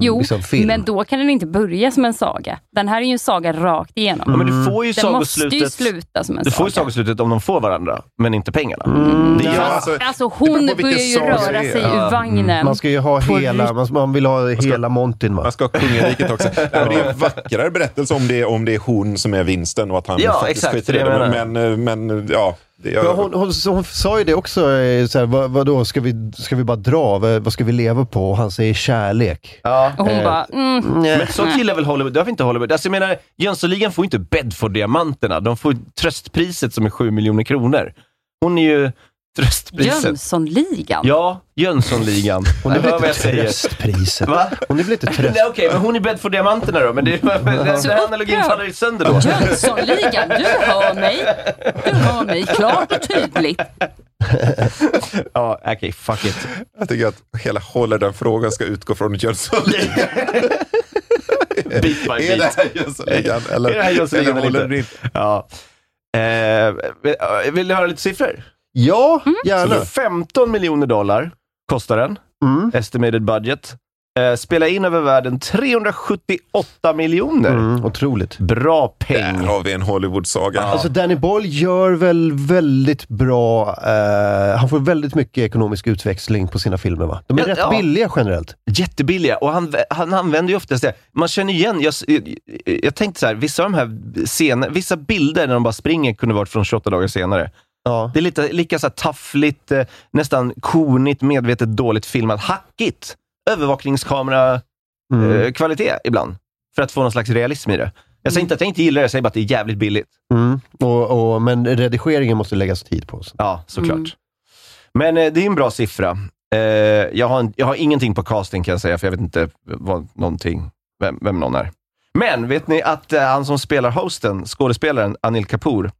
Jo, liksom, film. men då kan den inte börja som en saga. Den här är ju en saga rakt igenom. Ja, men du får ju Den måste ju sagoslutet. sluta som en Du får ju saga. sagoslutet om de får varandra, men inte pengarna. Det Ja, alltså, Alltså hon börjar ju saga röra sig Ja. ur vagnen. Man ska ju ha hela, man, man vill ha hela Montyn va? Man ska ha kungariket också. Nej, men det är en vackrare berättelse om det, om det är hon som är vinsten och att han Ja, faktiskt exakt, skiter i det. Men, men, men ja. Ja, jag, hon, hon, hon sa ju det också, eh, så här, vad, vadå, ska vi, ska vi bara dra? Vad, vad ska vi leva på? Och han säger kärlek. ja. Och hon Eh, bara, mm, Men sånt gillar väl Hollywood? Det har vi inte Hollywood. Alltså jag menar, Jönssonligan får ju inte Bedford-diamanterna. De får tröstpriset som är 7 miljoner kronor. Hon är ju tröstpriset. Jönssonligan. Ja, Jönssonligan. Hon är Jag väl hör vad inte jag säger. tröstpriset? Va? Hon är väl inte tröst... Nej, Okej, men hon är Bedford-diamanterna då. Men det, den, den här analogin faller ju sönder då. Jönssonligan, du hör mig. Du hör mig klart och tydligt. Ja, okej, fuck it. jag tycker att hela håller den frågan ska utgå från Jönssonligan. Bit by är det bit. här Jönssonligan? Eller, Är det här Jönssonligan eller eller inte? den Ja. Eh, vill- vill du höra lite siffror? Ja, Mm. gärna. 15 miljoner dollar kostar den. Mm. Estimated budget. Eh, spela in över världen 378 miljoner. Mm, otroligt. Bra Där peng. har vi en Hollywood-saga. Alltså Danny Boyle gör väl väldigt bra, eh, han får väldigt mycket ekonomisk utväxling på sina filmer va? De är Ja, rätt ja. billiga generellt. Jättebilliga. Och han, han använder ju oftast det. Man känner igen, jag, jag, jag tänkte så här, vissa av de här scener, vissa bilder när de bara springer kunde varit från 28 dagar senare. Ja. Det är lite, lika så här taffligt, eh, nästan kornigt, medvetet dåligt filmat, hackigt. Övervakningskamera Mm. eh, kvalitet ibland. För att få någon slags realism i det. Jag säger inte att jag inte gillar det, jag säger bara att det är jävligt billigt. Mm. Och, och, men redigeringen måste läggas tid på. Så. Ja, såklart. Mm. Men eh, det är en bra siffra. Eh, jag, har en, jag har ingenting på casting kan jag säga, för jag vet inte vad, någonting, vem, vem någon är. Men vet ni att eh, han som spelar hosten, skådespelaren Anil Kapoor,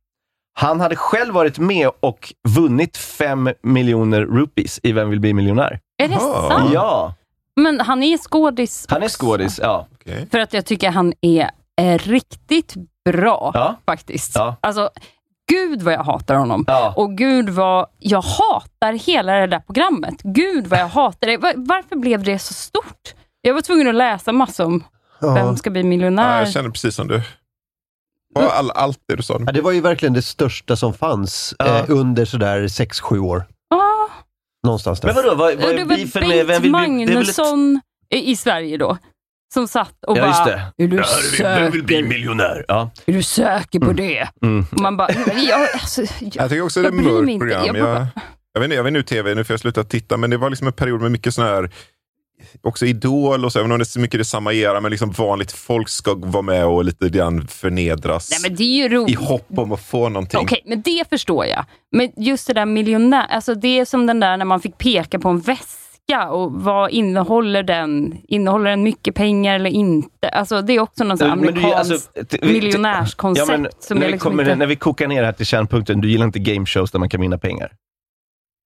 han hade själv varit med och vunnit fem miljoner rupees i Vem vill bli miljonär? Är det Jaha. sant? Ja, Men han är skådis han är skådis. Ja. Okej. För att jag tycker han är, är riktigt bra Ja. faktiskt. Ja. Alltså, gud vad jag hatar honom. Ja. Och gud vad jag hatar hela det där programmet. Gud vad jag hatar det. Va- Varför blev det så stort? Jag var tvungen att läsa massor om Ja. Vem ska bli Ja, miljonär. jag känner precis som du. Och all, allt det du sa. Ja, det var ju verkligen det största som fanns Ja. eh, under sådär 6-7 år. Ah, Någonstans där. Men vadå, vad, vad är var beefen med Vem Bengt vill bli... Det är väl ett... Magnusson i Sverige då. Som satt och Ja, bara, just det. är du Vem vill bli miljonär? Ja. Är du säker på det? Mm. Och man bara, ja, alltså, jag, Jag tycker också det är jag ett mörkt inte. program. Jag Jag, jag, vet inte, jag vet nu tv, nu får jag sluta titta, men det var liksom en period med mycket sån här Också Idol och så, även om det är så mycket det samma era, men liksom vanligt folk ska vara med och lite grann förnedras. nej men det är ju I hopp om att få någonting. Okej, men det förstår jag. Men just det där miljonär, alltså det är som den där när man fick peka på en väska och vad innehåller den? Innehåller den mycket pengar eller inte? Alltså det är också någon sån amerikansk alltså, miljonärskoncept Ja, men som när, vi liksom kommer, inte... när vi kokar ner det här till kärnpunkten, du gillar inte game shows där man kan vinna pengar.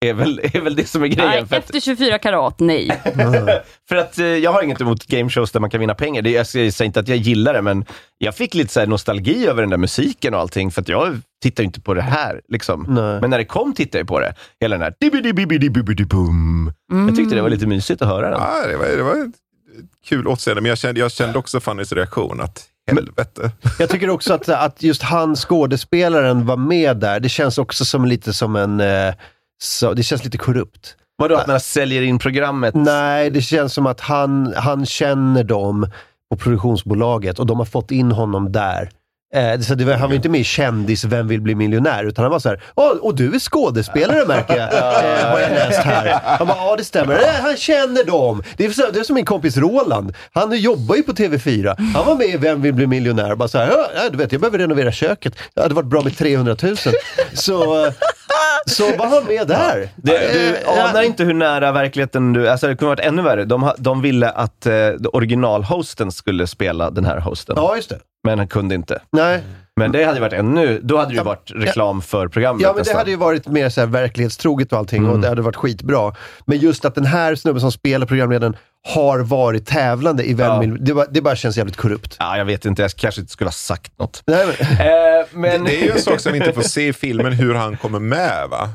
Är väl, är väl det som är grejen. Nej, efter 24 karat, nej. för att eh, jag har inget emot game shows där man kan vinna pengar. Det, jag säger inte att jag gillar det, men jag fick lite så här nostalgi över den där musiken och allting, för att jag tittar ju inte på det här. Liksom. Men när det kom tittade jag på det. Hela den här dibidi-bidi-bidi-bidi-bum. Jag tyckte det var lite mysigt att höra den. Ja, det, var, det var kul återseende, men jag kände, jag kände också Fannys reaktion att helvete. Jag tycker också att, att just han, skådespelaren, var med där. Det känns också som lite som en... Eh, så, det känns lite korrupt. Vadå, att man säljer in programmet? Nej, det känns som att han, han känner dem på produktionsbolaget och de har fått in honom där. Eh, så var, han var inte med i Kändis Vem vill bli miljonär? Utan han var så här, Åh, och du är skådespelare märker jag, eh, har jag läst här. Han bara, ja det stämmer. Eh, han känner dem. Det är, så, det är som min kompis Roland. Han jobbar ju på TV4. Han var med i Vem vill bli miljonär? Bara så här, ja, du vet, jag behöver renovera köket. Det hade varit bra med 300 000. Så, eh, så var han med där. Det, du Eh, anar inte hur nära verkligheten du... Alltså det kunde varit ännu värre. De, de ville att eh, originalhosten skulle spela den här hosten, Ja, just det. men han kunde inte. Nej. Men det hade ju varit ännu... Då hade det ju varit reklam för programmet Ja, men det nästan. hade ju varit mer så här verklighetstroget och allting Mm. och det hade varit skitbra. Men just att den här snubben som spelar programledaren har varit tävlande i Vem Ja. Det, bara, det bara känns jävligt korrupt. Ja, jag vet inte. Jag kanske inte skulle ha sagt något. Nej, men, Eh, men... Det är ju en sak som vi inte får se i filmen, hur han kommer med va?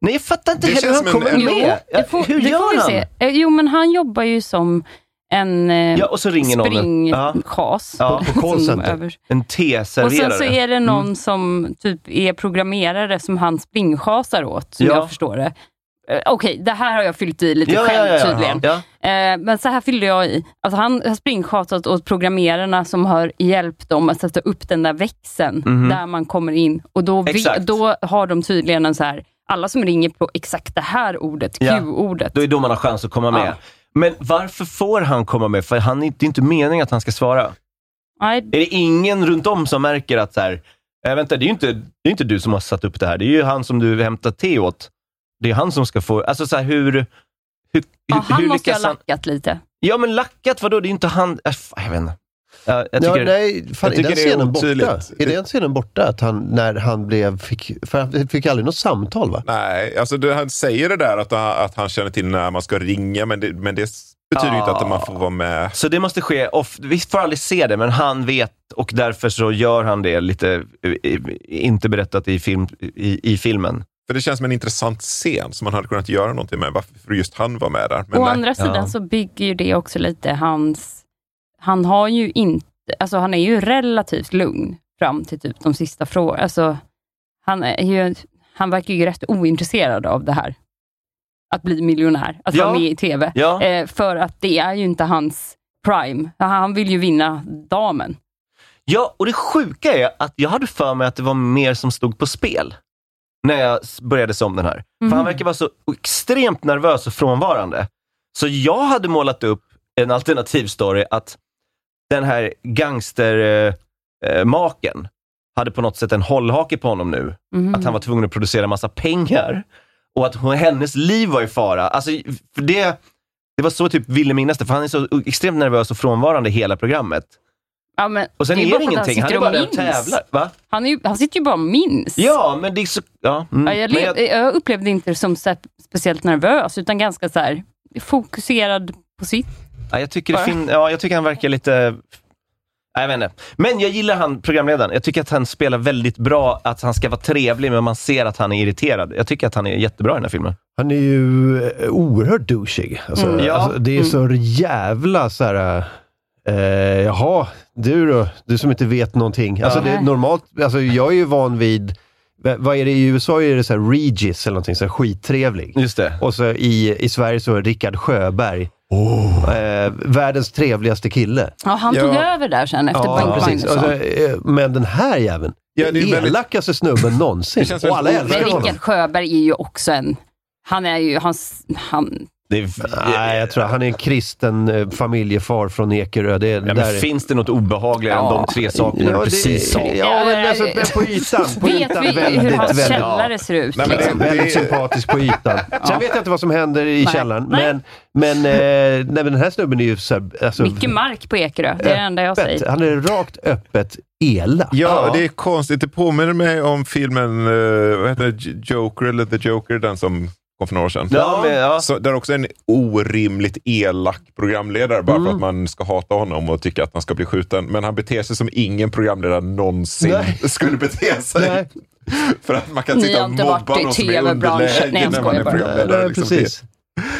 Nej, jag fattar inte Det heller hur känns han som en- kommer en- med. Jo, det får, hur det gör han? se. Eh, Jo, men han jobbar ju som en eh, Ja, och så ringer någon. Ja. springchas. Ja, på call som center. över- En Och teserverare. sen så är det någon Mm. som typ är programmerare som han springchasar åt, som Ja. jag förstår det. Eh, Okej, det här har jag fyllt i lite ja, själv ja, ja, tydligen. Ja. Eh, men så här fyllde jag i. Alltså han har springchasat åt programmerarna som har hjälpt dem att sätta upp den där växeln Mhm. där man kommer in. Och då, vi, då har de tydligen en så här, alla som ringer på exakt det här ordet. Q-ordet. Då är då man har chans att komma med. Men varför får han komma med? För han, det är inte meningen att han ska svara. Nej, Är det ingen runt om som märker att så här, äh, vänta, det är ju inte, det är inte du som har satt upp det här. Det är ju han som du hämtar te åt. Det är han som ska få... Alltså så här, hur... hur, ja, hur, han hur måste ju ha han? lackat lite. Ja, men lackat, vadå? Det är inte han... Äh, jag vet inte. Ja, jag Ja, tycker, nej, fan, jag är den tycker det är scenen borta? Är den scenen borta? Att han, när han blev, fick, för han fick aldrig något samtal va? Nej, alltså det, han säger det där att, att han känner till när man ska ringa, men det, men det betyder ju inte att man får vara med. Så det måste ske off. Vi får aldrig se det, men han vet och därför så gör han det lite, inte berättat i, film, i, i filmen. För det känns som en intressant scen som man hade kunnat göra någonting med. Varför just han var med där. Men Å nej. andra sidan Ja. så bygger ju det också lite hans... Han har ju inte... Alltså han är ju relativt lugn fram till typ de sista frågorna. Alltså, han, är ju, han verkar ju rätt ointresserad av det här. Att bli miljonär, att Ja. vara med i TV. Ja. Eh, för att det är ju inte hans prime. Han vill ju vinna damen. Ja, och det sjuka är att jag hade för mig att det var mer som stod på spel när jag började se om den här. För han verkar vara så extremt nervös och frånvarande. Så jag hade målat upp en alternativ story att den här gangstermaken eh, maken hade på något sätt en hållhake på honom nu. Mhm. Att han var tvungen att producera massa pengar och att hon, hennes liv var i fara. Alltså, för det, det var så typ ville minnas det, för han är så extremt nervös och frånvarande hela programmet. Ja, men Och sen det är bara det för att ingenting, han är sitter bara där och tävlar. Va? Han, är ju, han sitter ju bara och minns. Ja, men det är så... Ja, mm. Ja, jag, men lev, jag upplevde inte det som så speciellt nervös, utan ganska så här, fokuserad på sitt. ja, jag, tycker fin, ja, jag tycker han verkar lite... Nej, jag vet inte. Men jag gillar han, programledaren. Jag tycker att han spelar väldigt bra, att han ska vara trevlig, men man ser att han är irriterad. Jag tycker att han är jättebra i den här filmen. Han är ju eh, oerhört douchig. Alltså, Mm. Ja. alltså, det är så jävla så här. Eh, jaha, du då? Du som inte vet någonting. Alltså, det normalt, alltså, jag är ju van vid, vad är det i USA är det så här Regis eller någonting, så här skittrevlig. Just det. Och så i, i Sverige så är Rickard Sjöberg. Eh, världens trevligaste kille. Ja, han Ja. tog över där sen efter Ja, Bengt precis. Magnusson. Alltså, eh, men den här jäveln, Ja, det är väldigt- elakaste snubben någonsin. Och alla älskar honom. Rickard Sjöberg är ju också en... Han är ju... Han, det är, Nej, jag tror han är en kristen eh, familjefar från Ekerö. Det, är- ja, där finns det något obehagligare än Ja. de tre sakerna du det- precis sa? Ja, men alltså, på ytan. På vet ytan vi väldigt, hur hans väldigt, källare ser ut? Nej, men det- liksom? väldigt sympatisk på ytan. Sen vet jag inte vad som händer i Nej. källaren, Nej. men, men, eh, nej, men den här snubben är ju så här, alltså, Mycket mark på Ekerö, det är det enda jag säger. Han är rakt öppet elak. Ja, det är konstigt. Det påminner mig om filmen uh, vad heter det? Joker, eller The Joker, den som kom för några år sedan. Ja, men, ja. Så, där är också en orimligt elak programledare bara Mm. för att man ska hata honom och tycka att han ska bli skjuten. Men han beter sig som ingen programledare någonsin Nej. skulle bete sig. Nej. För att man kan sitta och mobba någon som är underläge när man är programledare. Nej, liksom. precis.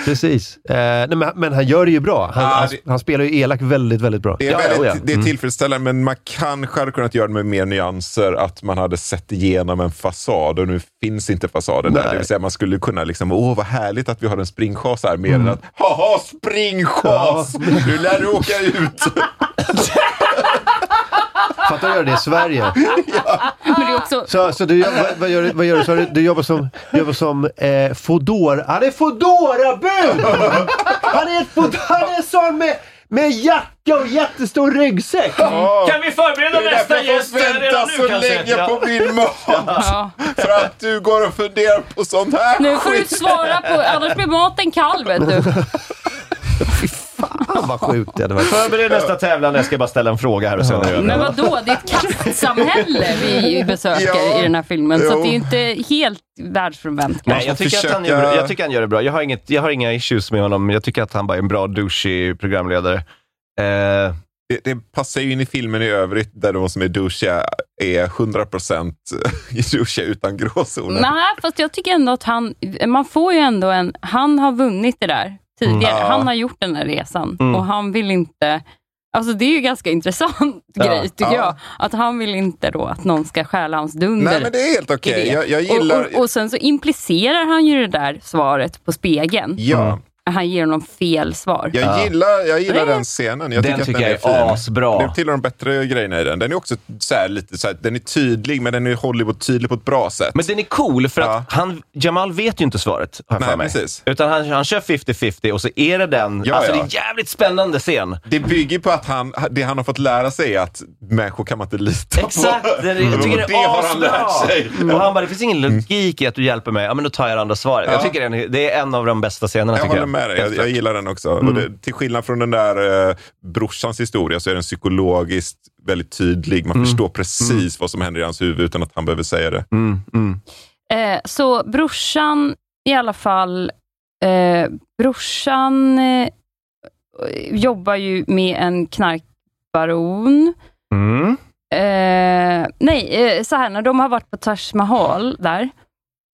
Precis. Eh, nej, men, men han gör det ju bra. Han, Ja, han, det- han spelar ju elak väldigt, väldigt bra. Det är, Ja, väldigt, ja, ja. det är Mm. tillfredsställande, men man kanske hade kunnat göra det med mer nyanser. Att man hade sett igenom en fasad och nu finns inte fasaden där. Nej. Det vill säga man skulle kunna, liksom, åh vad härligt att vi har en springchas här, mer än att, haha springchas! Nu lär du åka ut! Fattar du göra det i Sverige? Men det är också... Så, så du, gör- vad, vad, gör, du- vad gör du? Så du, du jobbar som, du jobbar som eh, Fodora. Han är Foodora-bud! Han är, ett fod, han är sån med, med jacka och jättestor ryggsäck. Kan vi förbereda Det är därför jag får vänta så länge på min mat! Ja. För att du går och funderar på sånt här Nu får du skit. svara på, annars blir maten kall vet du. Fan vad sjukt det hade varit. Förbered nästa tävlan, jag ska bara ställa en fråga här och sen är det. Men vad då? det är ett kastsamhälle vi besöker Ja. i den här filmen. Så Jo. att det är inte helt världsförvänt Nej, jag tycker, att han gör, jag tycker han gör det bra. Jag har, inget, jag har inga issues med honom. Jag tycker att han bara är en bra douchig programledare. Eh, det, det passar ju in i filmen i övrigt där de som är douchiga är 100% douchiga utan gråzoner. Nej, fast jag tycker ändå att han, man får ju ändå en, han har vunnit det där tidigare. Mm. Ja. Han har gjort den här resan Mm. och han vill inte, alltså det är ju ganska intressant grej tycker Ja. jag. Att han vill inte då att någon ska stjäla hans dunder. Nej, men det är helt okej. det. Jag, jag gillar... och, och, och sen så implicerar han ju det där svaret på spegeln. ja, Han ger honom fel svar. jag Ja. gillar, jag gillar den scenen. Jag Den tycker, tycker att den jag är fin. asbra. Det är till de bättre grejerna i den. Den är också så här, lite så här, den är tydlig, men den är Hollywood-tydlig på ett bra sätt. Men den är cool för Ja. att han, Jamal vet ju inte svaret, har jag Nej, för mig. precis. Utan han, han kör 50-50 och så är det den. Ja, alltså ja. det är en jävligt spännande scen. Det bygger på att han, det han har fått lära sig är att människor kan man inte lita Exakt, på. det, jag tycker det, det är har han lärt sig. Mm. Och han bara, det finns ingen logik i att du hjälper mig. Ja, men då tar jag det andra svaret. Jag Ja. tycker det är, en, det är av de bästa scenerna. Jag tycker håller jag. Med dig, jag, jag gillar den också. Och det, till skillnad från den där eh, brorsans historia så är den psykologiskt väldigt tydlig. Man förstår precis vad som händer i hans huvud utan att han behöver säga det. Mm, mm. Eh, så brorsan i alla fall, eh, brorsan eh, jobbar ju med en knarkbaron. Mm. Eh, nej, eh, så här när de har varit på Taj Mahal där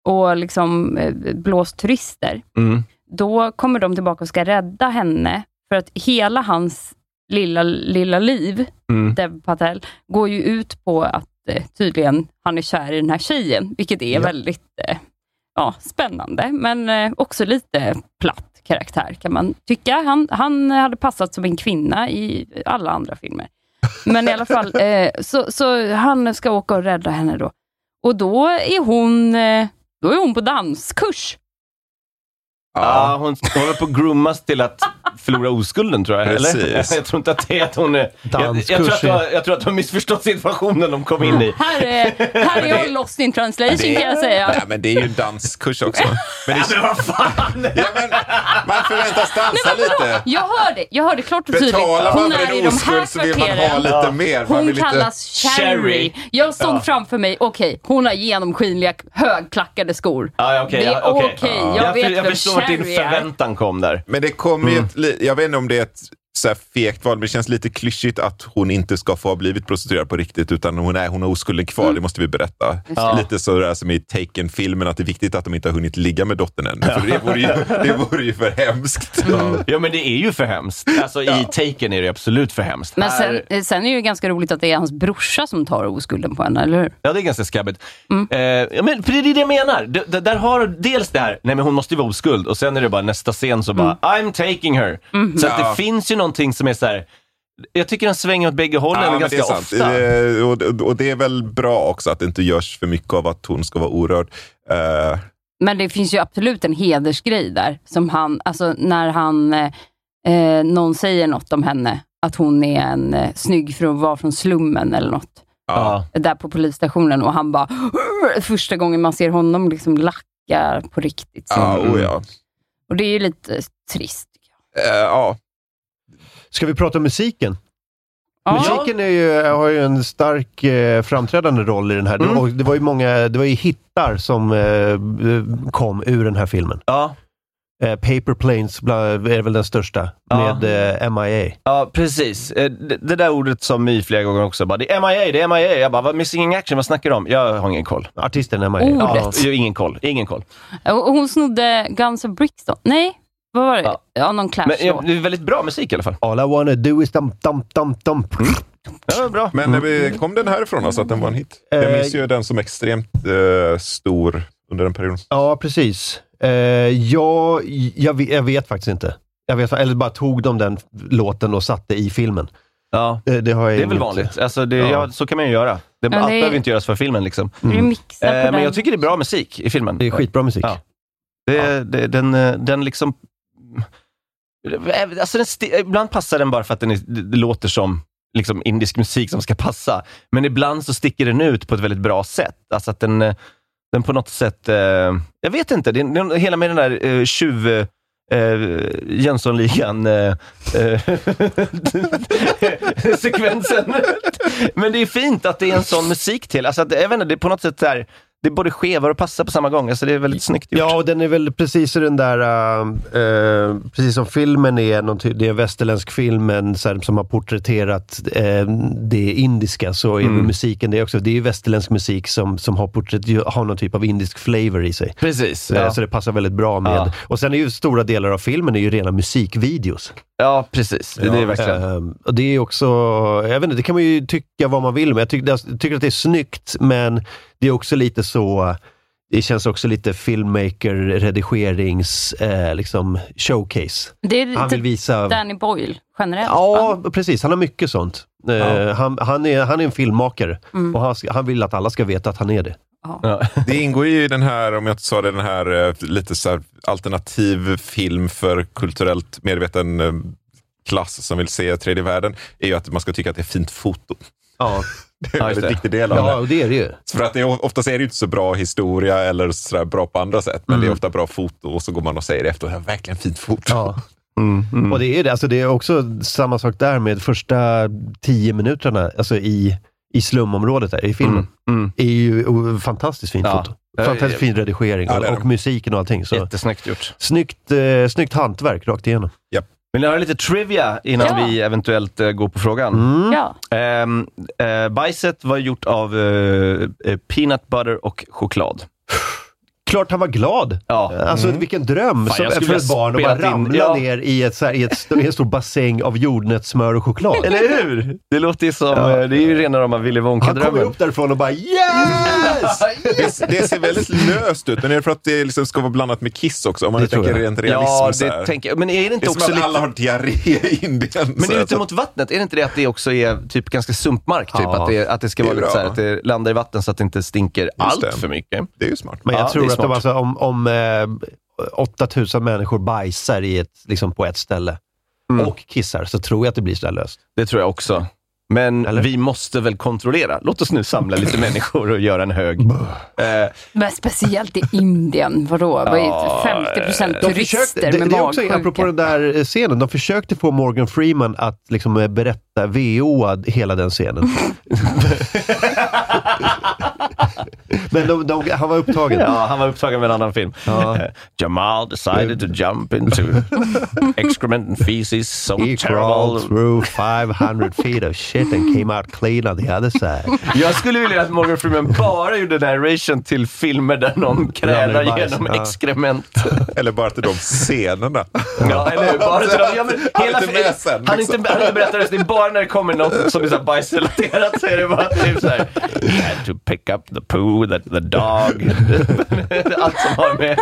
och liksom eh, blåst turister, Mm. Då kommer de tillbaka och ska rädda henne, för att hela hans lilla, lilla liv, Mm. Dev Patel, går ju ut på att eh, tydligen han är kär i den här tjejen, vilket är Ja. väldigt eh, ja, spännande, men eh, också lite platt karaktär kan man tycka. Han, han hade passat som en kvinna i alla andra filmer. Men i alla fall, eh, så, så han ska åka och rädda henne då. Och då är hon, eh, då är hon på danskurs. Ja, hon håller på att groomas till att förlora oskulden tror jag. Eller? Precis. Jag tror inte att det är att hon är... Jag, jag, Danskurs tror att du har, jag tror att du har missförstått situationen de kom in i. Här är, här är jag lost in translation kan jag säga. Nej, men det är ju en danskurs också. Men, det, Men vad fan! ja, men man förväntas dansa lite. Jag hör det, jag hör det klart och tydligt. Betalar man Hon för är i en oskuld så vill man ha lite mer. Man Hon kallas Cherry. Cherry. Jag såg framför mig, okej, hon har genomskinliga högklackade skor. Ja, ja, okej, det är ja, okej. Ja. jag, Jag, vet jag vem din förväntan kom där. Men det kommer ju ett, jag vet inte om det är ett så här fegt val, men det känns lite klyschigt att hon inte ska få ha blivit prostituerad på riktigt, utan hon, är, hon har oskulden kvar, det måste vi berätta. Ja. Lite sådär som i Taken-filmen, att det är viktigt att de inte har hunnit ligga med dottern än. För det vore ju, det vore ju för hemskt. Ja, men det är ju för hemskt. Alltså, I Taken är det absolut för hemskt. Men Här- sen, sen är det ju ganska roligt att det är hans brorsa som tar oskulden på henne, eller hur? Ja, det är ganska skabbigt. Mm. Eh, ja, men för det är det jag menar. D- där har du dels det här, nej men hon måste ju vara oskuld och sen är det bara nästa scen så bara, I'm taking her. Mm. Så att Ja. det finns ju någonting som är så här. jag tycker den svänger åt bägge hållen Ja, ganska det är sant. ofta. Det- och, och det är väl bra också att det inte görs för mycket av att hon ska vara orörd. Eh, Men det finns ju absolut en hedersgrej där, som han, alltså när han, eh, eh, någon säger något om henne, att hon är en eh, snygg för att vara från slummen eller något. Ja. Där på polisstationen och han bara, första gången man ser honom liksom lacka på riktigt. Så. ja, oh, ja. Och det är ju lite trist. Eh, ja. Ska vi prata om musiken? Ja. Musiken är ju, har ju en stark eh, framträdande roll i den här. Mm. Och det var ju många, det var ju hittar som eh, kom ur den här filmen. Ja, Eh, Paper Planes är väl den största, Ja. med eh, MIA. ja, precis. Eh, Det, det där ordet som My flera gånger också. Bara, det är MIA, det är MIA. Jag bara, vad, Missing in Action, vad snackar du om? Jag har ingen koll. Artisten MIA. Ja, Ordet. har ingen koll. Ingen koll. Och hon snodde Guns of Brixton. Nej, vad var det? Ja. Ja, någon clash Men ja, det är väldigt bra musik i alla fall. All I wanna do is dump, dump, dump, dump. Ja, bra. Men eh, kom den härifrån alltså, att den var en hit? Jag Eh, minns ju den som extremt eh, stor under den perioden. Ja, precis. Eh, jag, jag, vet, jag vet faktiskt inte. Jag vet, eller bara tog de den låten och satte i filmen. Ja. Eh, det, har jag Det är väl vanligt. Alltså det, Ja. ja. så kan man ju göra. Det, det allt är- behöver inte göras för filmen. Liksom. På Eh, men jag tycker det är bra musik i filmen. Det är skitbra musik. Ja. Det, det, den, eh, den liksom... Eh, alltså den ibland passar den bara för att den är, det, låter som liksom indisk musik som ska passa. Men ibland så sticker den ut på ett väldigt bra sätt. Alltså att den, eh, den på något sätt... Eh, jag vet inte, det, är hela med den där eh, tjuv... Eh, Jönssonligan eh, eh, sekvensen. Men det är fint att det är en sån musik till. Alltså att, jag vet inte, det är på något sätt där, det är både skevar och passar på samma gång. Alltså det är väldigt snyggt gjort. Ja, och den är väl precis den där, äh, äh, precis som filmen är, någon, det är en västerländsk film men, här, som har porträtterat äh, det indiska, så är Mm. musiken det också. Det är ju västerländsk musik som, som har, porträtt, har någon typ av indisk flavor i sig. Precis. Ja. Så det passar väldigt bra med. Ja. Och sen är ju stora delar av filmen är ju rena musikvideos. ja, precis. Det, det är verkligen... Och det är också, jag vet inte, det kan man ju tycka vad man vill med. Jag tycker, jag tycker att det är snyggt, men det är också lite så, det känns också lite filmmaker, redigerings, eh, liksom showcase. Det är Han vill lite visa... Danny Boyle generellt. Ja, precis. Han har mycket sånt. Eh, Ja. han, han, är, han är en filmmakare Mm. och han, han vill att alla ska veta att han är det. Ja. Det ingår ju i den här, om jag inte sa det, den här eh, lite så här alternativ film för kulturellt medveten eh, klass som vill se tredje världen, är ju att man ska tycka att det är fint foto. Ja, Det är en Ja, väldigt viktig del av ja det. och det är det ju. För att det är, oftast är det inte så bra historia eller så där bra på andra sätt, men det är Mm. ofta bra foto och så går man och säger det efter, det här är verkligen fint foto. Ja. Mm, mm. Och det är det. Alltså det är också samma sak där med första tio minuterna alltså i, i slumområdet där, i filmen. Mm, mm. är ju fantastiskt fint Ja. foto. Fantastiskt fin redigering Ja, och, och det. musiken och allting. Så. Jättesnyggt gjort. Snyggt, eh, snyggt hantverk rakt igenom. Vill ni höra lite trivia innan Ja. vi eventuellt eh, går på frågan? Mm. Ja. Ehm, eh, bajset var gjort av eh, eh, peanut butter och choklad. Klart han var glad. Ja. Alltså vilken dröm Fan, som, för ett barn att bara spelat in- ramla ja. ner i, ett, så här, i, ett, i en stor bassäng av jordnötssmör och choklad. Eller hur? Det låter ju som, Ja. eh, det är ju rena rama Willy Han kommer Wonka-drömmen. upp därifrån och bara yes! Det, det ser väldigt löst ut, men är det för att det liksom ska vara blandat med kiss också? Om man Det tänker rent realism. Ja, så här. det tänker jag. Men är det det inte är som också att lite... alla har diarré i Indien. Men är det ute så- mot vattnet, är det inte det att det också är typ ganska sumpmark? Typ? Ja. Att, det, att det ska Det är vara lite så här, att det landar i vatten så att det inte stinker allt det. för mycket. Det är ju smart. Men jag Ja, det tror är att de, smart. alltså, om, om eh, 8000 människor bajsar i ett, liksom på ett ställe Mm. och kissar, så tror jag att det blir så där löst. Det tror jag också. Men Eller? vi måste väl kontrollera. Låt oss nu samla lite människor och göra en hög. Eh, Men speciellt i Indien, vadå? Vad Ja, är 50 procent turister försökte, det, med det är också, magsjuka? apropå den där eh, scenen, de försökte få Morgan Freeman att liksom eh, berätta VO hela den scenen. Men de, de, han var upptagen. ja, han var upptagen med en annan film. Ja. Eh, Jamal decided to jump into excrement and feces so He crawled terrible. through 500 feet of shit and came out clean on the other side. Jag skulle vilja att Morgan Freeman bara gjorde narration till filmer där någon krälar bajs, genom ja. exkrement. Eller bara till de scenerna. Ja, eller hur? Bara till, ja, men Han är inte med sen, Han liksom. inte, han inte berättar det. Det är bara när det kommer något som är bajsrelaterat så är det bara typ så här. He had to pick up the poo, the, the dog. Allt som har med...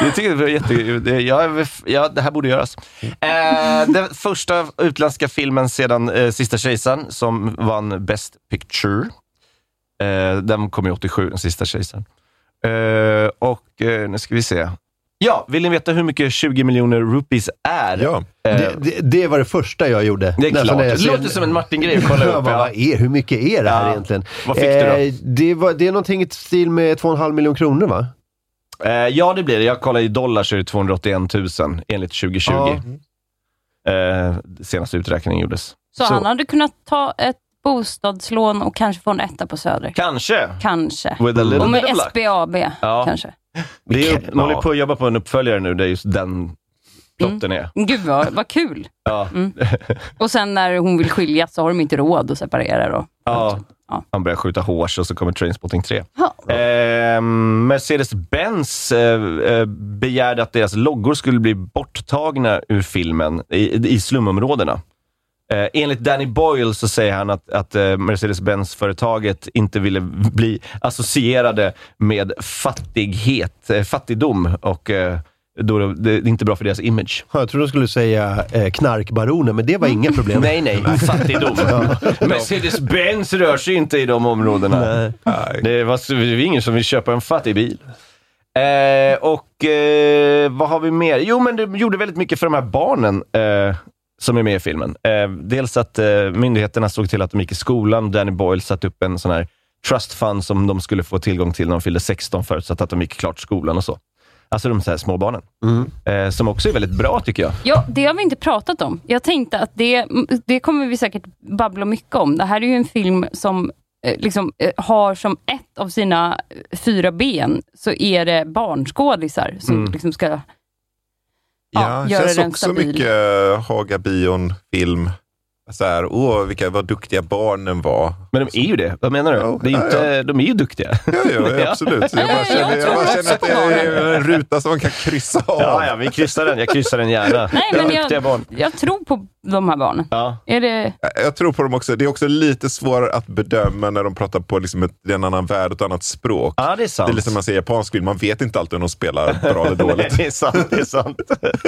Jag tycker det var jätte... Jag, ja, det här borde göras. Eh, den första utländska filmen sedan eh, Sista Kejsaren som vann Best Picture. Eh, den kom ju 87, Den Sista Kejsaren. Eh, och eh, nu ska vi se. Ja, vill ni veta hur mycket 20 miljoner rupees är? Ja. Eh, Det, det, det var det första jag gjorde. det är klart. Det ser- låter som en Martin-grej att kolla upp. Ja. vad är, hur mycket är det här Ja. egentligen? Vad fick du då? Eh, det, var, det är någonting i stil med 2,5 miljoner kronor va? Eh, ja, det blir det. Jag kollar i dollar så är det 281 000 enligt 2020. Ja. Eh, senaste uträkningen gjordes. Så, han hade kunnat ta ett bostadslån och kanske få en etta på Söder. Kanske. Kanske. With a little Och med. SBAB Ja. kanske. Det är, håller på att jobba på en uppföljare nu där just den plotten är. Gud vad, vad kul. Ja. Och sen när hon vill skiljas så har de inte råd att separera. Då. Ja. Ja. Han börjar skjuta hårs och så kommer Trainspotting 3. Ja. Eh, Mercedes-Benz eh, eh, begärde att deras loggor skulle bli borttagna ur filmen i, i slumområdena. Eh, enligt Danny Boyle så säger han att, att eh, Mercedes-Benz-företaget inte ville bli associerade med fattighet, eh, fattigdom och eh, då det, det är inte bra för deras image. Jag trodde de skulle säga eh, knarkbaroner, men det var inga problem. Nej, nej, fattigdom. Mercedes-Benz rör sig inte i de områdena. Nej. Det var, det var ingen som vill köpa en fattig bil. Eh, och eh, vad har vi mer? Jo, men det gjorde väldigt mycket för de här barnen eh, som är med i filmen. Eh, dels att eh, myndigheterna såg till att de gick i skolan. Danny Boyle satte upp en sån här trust fund som de skulle få tillgång till när de fyllde 16 förutsatt att de gick klart skolan och så. Alltså de så här små barnen. Eh, som också är väldigt bra tycker jag. Ja, det har vi inte pratat om. Jag tänkte att det, det kommer vi säkert babbla mycket om. Det här är ju en film som eh, liksom, eh, har som ett av sina fyra ben så är det barnskådisar som Mm. liksom ska Ja, det göra känns den också stabil. mycket eh, Haga Bion-film. Så här, åh, vilka, vad duktiga barnen var. Men de är ju det. Vad menar du? Ja, det är ja, inte, De är ju duktiga. Ja, ja, absolut. Jag bara känner, jag bara känner att det är en ruta som man kan kryssa av. Ja, ja, vi kryssar den. Jag kryssar den gärna. Nej, men duktiga jag, barn. jag tror på de här barnen. Ja. Är det... Jag tror på dem också. Det är också lite svårare att bedöma när de pratar på liksom ett, en annan värld och ett annat språk. ja, det är sant. Det är lite som man säger japansk film. Man vet inte alltid om de spelar bra eller dåligt. Nej, det är sant. Det är sant.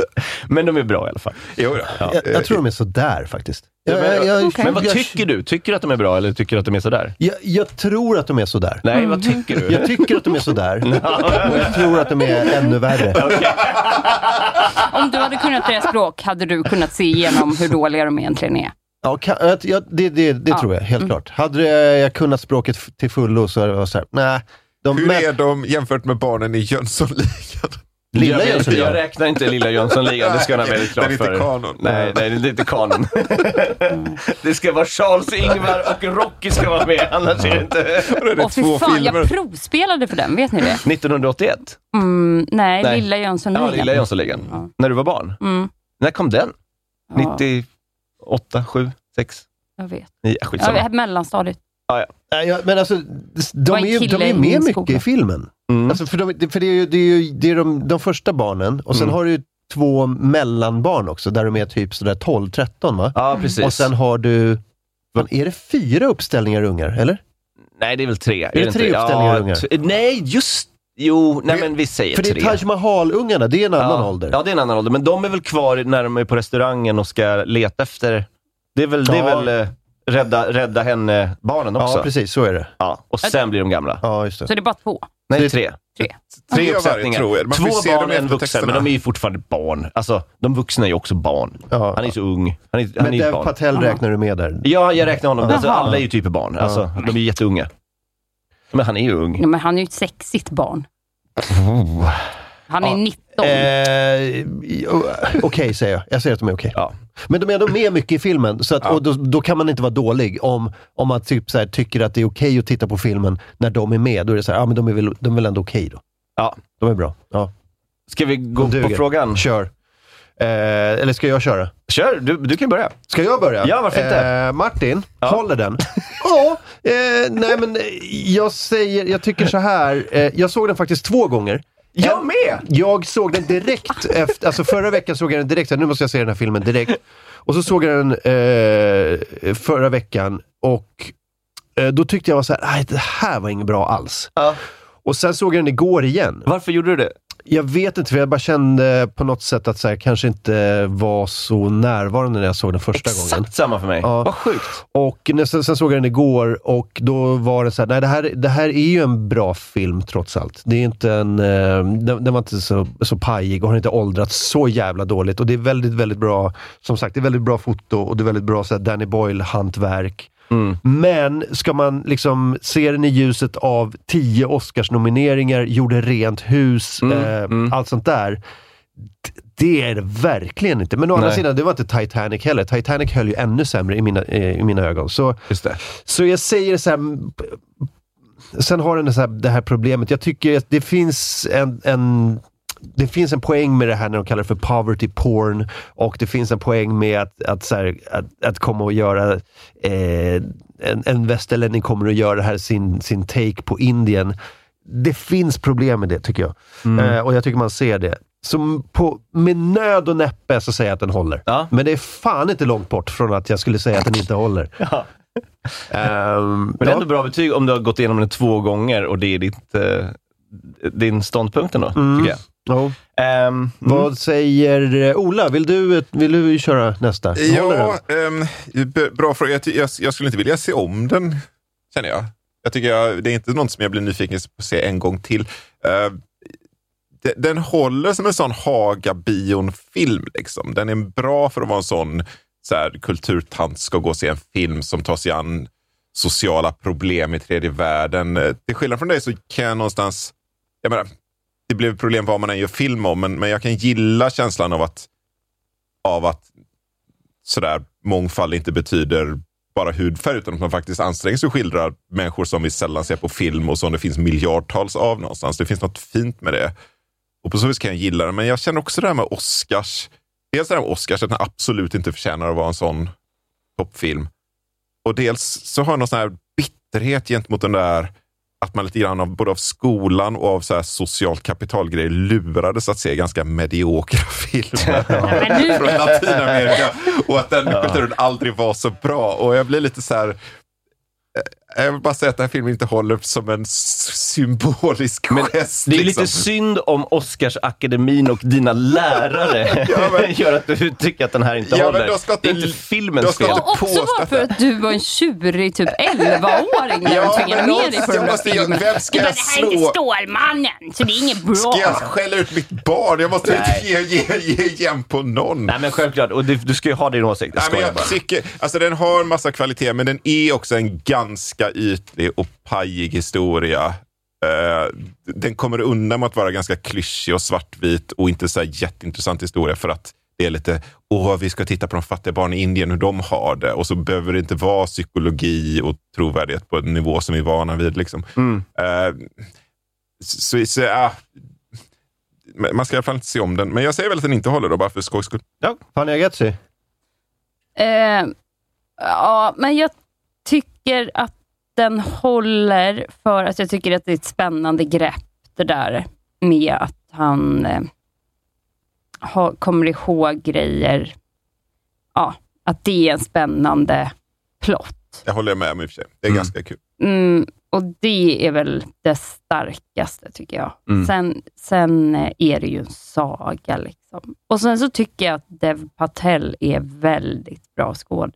Men de är bra i alla fall. Jo, ja. Jag, jag tror de är sådär faktiskt. Ja, Jag, men- jag, jag, Okej. Men vad jag, tycker du? Tycker du att de är bra eller tycker du att de är sådär? jag, jag tror att de är sådär. Nej, vad tycker du? Jag tycker att de är sådär. Och jag tror att de är ännu värre. Om du hade kunnat deras språk, hade du kunnat se igenom hur dåliga de egentligen är? Ja, kan, ja, det det, det Ja. tror jag, helt Mm. klart. Hade jag kunnat språket till fullo så hade det varit såhär, nej. De, Hur men, är de jämfört med barnen i Jönssonligan? Lilla jag, Jönssonligan. jag räknar inte Lilla Jönssonligan, det ska ni ha väldigt klart Den är inte för kanon. Nej, nej, det är inte kanon. det ska vara Charles, Ingvar och Rocky ska vara med, annars är det inte... Det är Och fy två fan, filmer. jag provspelade för den, vet ni det? 1981? Mm, nej, Nej. Lilla Ja, Jönssonligan. Lilla Jönssonligan. Ja. När du var barn? Mm, När kom den? ja, 98, 7, 6, jag vet. 9? Skitsamma. Ja, mellanstadiet. Nej, ja, men alltså, de är ju de är med mycket i filmen. Mm. Alltså, för de, för det är ju, det är ju det är de, de första barnen och sen Mm. har du ju två mellanbarn också där de är typ sådär 12-13 va? Ja, precis. Och sen har du, vad, är det fyra uppställningar ungar eller? Nej, det är väl tre. det inte tre uppställningar ja, ungar? Nej, just... Jo, nej Det- men vi säger För det är tre. Taj Mahal-ungarna, det är en annan ja. ålder. Ja, det är en annan ålder. Men de är väl kvar när de är på restaurangen och ska leta efter... Det är väl, det är Ja. väl rädda, rädda henne-barnen också? Ja, precis, så är det. Ja, och sen blir de gamla. Ja, just det. Så det är bara två? Nej, Det- tre. Tre? Tre uppsättningar. Två barn och en vuxen, texterna. men de är ju fortfarande barn. Alltså, de vuxna är ju också barn. Ja. Han är så ung. Han är, han Men är ju ett Dev barn. Patel räknar du med där? Ja, jag räknar honom. Alltså, alla är ju typ barn. Alltså, De är jätteunga. Men han är ju ung. Ja, men han är ju ett sexigt barn. Han är Ja. 19. Eh, okej säger jag. Jag säger att de är okej. Ja. Men de är ändå med mycket i filmen, så att, och då, då kan man inte vara dålig om, om man typ så här, tycker att det är okej att titta på filmen när de är med. Då är det så här, ja men de är väl, de är väl ändå okej då. Ja. De är bra. Ja. Ska vi gå på frågan? Kör. Eh, eller ska jag köra? Kör, du, du kan börja. Ska jag börja? Ja, varför inte? Eh, Martin, Ja. håller den? ja, eh, nej men eh, jag säger, jag tycker så här. Eh, jag såg den faktiskt två gånger. Jag med! Jag såg den direkt efter, alltså förra veckan såg jag den direkt, nu måste jag se den här filmen direkt. Och så såg jag den eh, förra veckan och eh, då tyckte jag var så här, nej det här var inget bra alls. Ja. Och sen såg jag den igår igen. Varför gjorde du det? Jag vet inte, för jag bara kände på något sätt att så här, kanske inte var så närvarande när jag såg den första Exakt gången. samma för mig. Ja. Vad sjukt. Och sen, sen såg jag den igår och då var det så här, nej det här, det här är ju en bra film trots allt. Det är inte en, eh, den, den var inte så, så pajig och har inte åldrats så jävla dåligt. Och det är väldigt, väldigt bra, som sagt, det är väldigt bra foto och det är väldigt bra så här, Danny Boyle-hantverk. Mm. Men ska man liksom se den i ljuset av tio Oscarsnomineringar, gjorde rent hus, Mm, eh, mm. allt sånt där. Det är det verkligen inte. Men å andra Nej. sidan, det var inte Titanic heller. Titanic höll ju ännu sämre i mina, eh, i mina ögon. Så, så jag säger så här. Sen har den så här, det här problemet. Jag tycker att det finns en, en det finns en poäng med det här när de kallar det för poverty porn och det finns en poäng med att, att, så här, att, att komma och göra eh, en, en västerlänning kommer att göra här sin, sin take på Indien. Det finns problem med det tycker jag. Eh, och jag tycker man ser det. Så på, med nöd och näppe så säger jag att den håller. Ja. Men det är fan inte långt bort från att jag skulle säga att den inte håller. Ja. Ehm, Men det är ja. ändå bra betyg om du har gått igenom den två gånger och det är ditt, eh, din ståndpunkt ändå, Mm. tycker jag. Ehm, mm. Vad säger eh, Ola? Vill du, vill du köra nästa? Ja, b- bra fråga. Jag, jag, jag skulle inte vilja se om den, känner jag. Jag tycker jag, det är inte något som jag blir nyfiken på att se en gång till. Uh, de, den håller som en sån Haga-bion-film. Liksom. Den är bra för att vara en sån så här, kulturtant ska gå och se en film som tar sig an sociala problem i tredje världen. Eh, Till skillnad från dig så kan jag någonstans, jag menar, det blir problem vad man än gör film om, men, men jag kan gilla känslan av att, av att sådär, mångfald inte betyder bara hudfärg utan att man faktiskt anstränger sig och skildrar människor som vi sällan ser på film och som det finns miljardtals av någonstans. Det finns något fint med det. Och på så vis kan jag gilla det. Men jag känner också det här med Oscars. Dels det här med Oscars, att den absolut inte förtjänar att vara en sån toppfilm. Och dels så har jag någon sån här bitterhet gentemot den där att man lite grann av både av skolan och av så här socialt kapitalgrejer lurades att se ganska mediokra filmer från Latinamerika. Och att den kulturen aldrig var så bra. Och jag blir lite så här, jag vill bara säga att den här filmen inte håller som en symbolisk gest. Det är liksom. lite synd om Oscarsakademin och dina lärare Ja, men- gör att du tycker att den här inte Ja, men håller. det är inte- filmens fel. Och också bara för att du var en tjurig typ 11-åring när Ja, du tvingade men med dig på jag den ju- filmen. vem ska Du bara, jag det här är inte slå?" Stålmannen, så det är inget bra. Ska jag skälla ut mitt barn? Jag måste inte Nej. ge, ge, ge igen på någon. Nej men självklart, och du, du ska ju ha din åsikt. Jag Nej, men jag bara. tycker, alltså den har massa kvalitet, men den är också en ganska ytlig och pajig historia. Eh, den kommer undan med att vara ganska klyschig och svartvit och inte så här jätteintressant historia för att det är lite, åh, vi ska titta på de fattiga barnen i Indien, hur de har det. Och så behöver det inte vara psykologi och trovärdighet på en nivå som vi är vana vid. Liksom. Mm. Eh, så, så, ja, men man ska i alla fall inte se om den. Men jag säger väl att den inte håller då, bara för skojs skull. Ja. Fanny Agazzi? Eh, ja, men jag tycker att den håller för att jag tycker att det är ett spännande grepp det där med att han eh, har, kommer ihåg grejer. Ja, att det är en spännande plott. Jag håller med om i och för sig. Det är Mm. ganska kul. Mm, och det är väl det starkaste tycker jag. Mm. Sen, sen eh, är det ju en saga. Liksom. Och sen så tycker jag att Dev Patel är väldigt bra skådis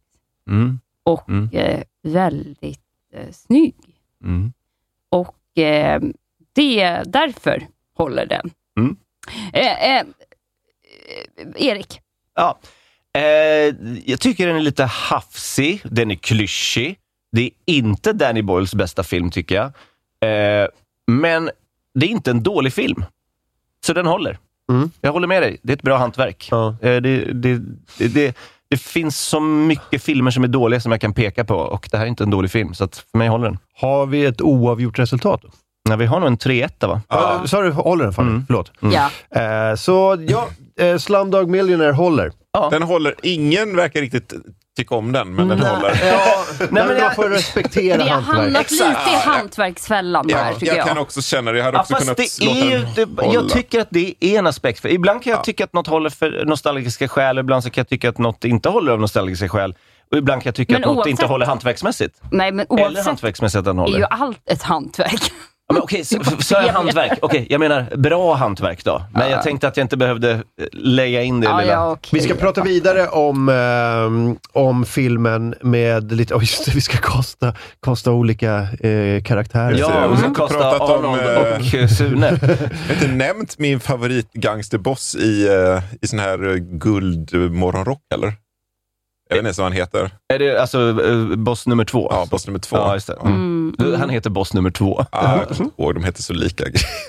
Mm. och Mm. eh, väldigt eh, snygg. Mm. Och eh, det, därför håller den. Mm. Eh, eh, Erik, Ja. Eh, jag tycker den är lite hafsig, den är klyschig. Det är inte Danny Boyles bästa film, tycker jag. Eh, men det är inte en dålig film. Så den håller. Mm. Jag håller med dig. Det är ett bra hantverk. Ja. Eh, det, det, det, det, det finns så mycket filmer som är dåliga som jag kan peka på och det här är inte en dålig film, så att för mig håller den. Har vi ett oavgjort resultat? då? Ja, vi har nog en 3-1 va? Ja. Sa du håller den Fanny? Mm. Förlåt. ja. Eh, så ja, eh, Slumdog Millionaire håller. Ja. Den håller. Ingen verkar riktigt tycka om den, men den håller. Ja, nej, men jag- får respektera Vi har hantverk. hamnat lite i hantverksfällan här, Jag, tycker jag jag. kan också känna det. Jag hade Ja, också kunnat det låta är ju, den hålla. jag tycker att det är en aspekt. För ibland kan jag Ja. tycka att något håller för nostalgiska skäl, ibland så kan jag tycka att något inte håller av nostalgiska skäl. Och ibland kan jag tycka Men att något oavsett- inte håller hantverksmässigt. Nej, men Eller oavsett hantverksmässigt att den är håller. ju allt ett hantverk. Ja, men okej, så, så jag hantverk. Okej, jag menar bra hantverk då. Men jag tänkte att jag inte behövde eh, lägga in det Ja, lilla. ja, okej. Vi ska prata vidare om, ehm, om filmen med lite, oh just det, vi ska kosta, kosta olika eh, karaktärer. Ja, vi ska Mm. kasta Pratat om, Arnold eh, och eh, Sune. Jag har inte nämnt min favoritgangsterboss i, uh, i sån här uh, guldmorgonrock, eller? Jag vet inte ens vad han heter. Är det alltså eh, boss nummer två? Ja, boss nummer två. Ja, just det. Mm. Du, Han heter boss nummer två. Ja, inte ihåg, de heter så lika.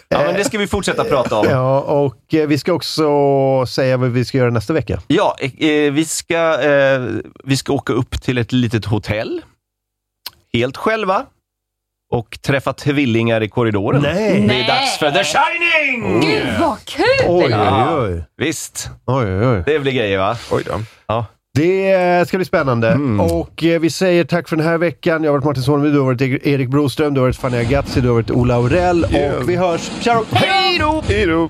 Ja, men det ska vi fortsätta prata om. Ja, och eh, vi ska också säga vad vi ska göra nästa vecka. Ja, eh, vi, ska, eh, vi ska åka upp till ett litet hotell. Helt själva. Och träffa tvillingar i korridoren. Nej. Det är dags för The Shining! Gud vad kul! Oj, Ja. oj, oj. Visst, oj, oj, oj. det blir grejer va? Oj då. Ja. Det eh, ska bli spännande. Mm. Och eh, vi säger tack för den här veckan. Jag har varit Martin Soneby, du har varit Erik Broström, du har varit Fanny Agazzi, du har varit Ola Aurell Yeah. och vi hörs. Tja då! Hej då! Hej då!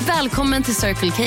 Välkommen till Circle K.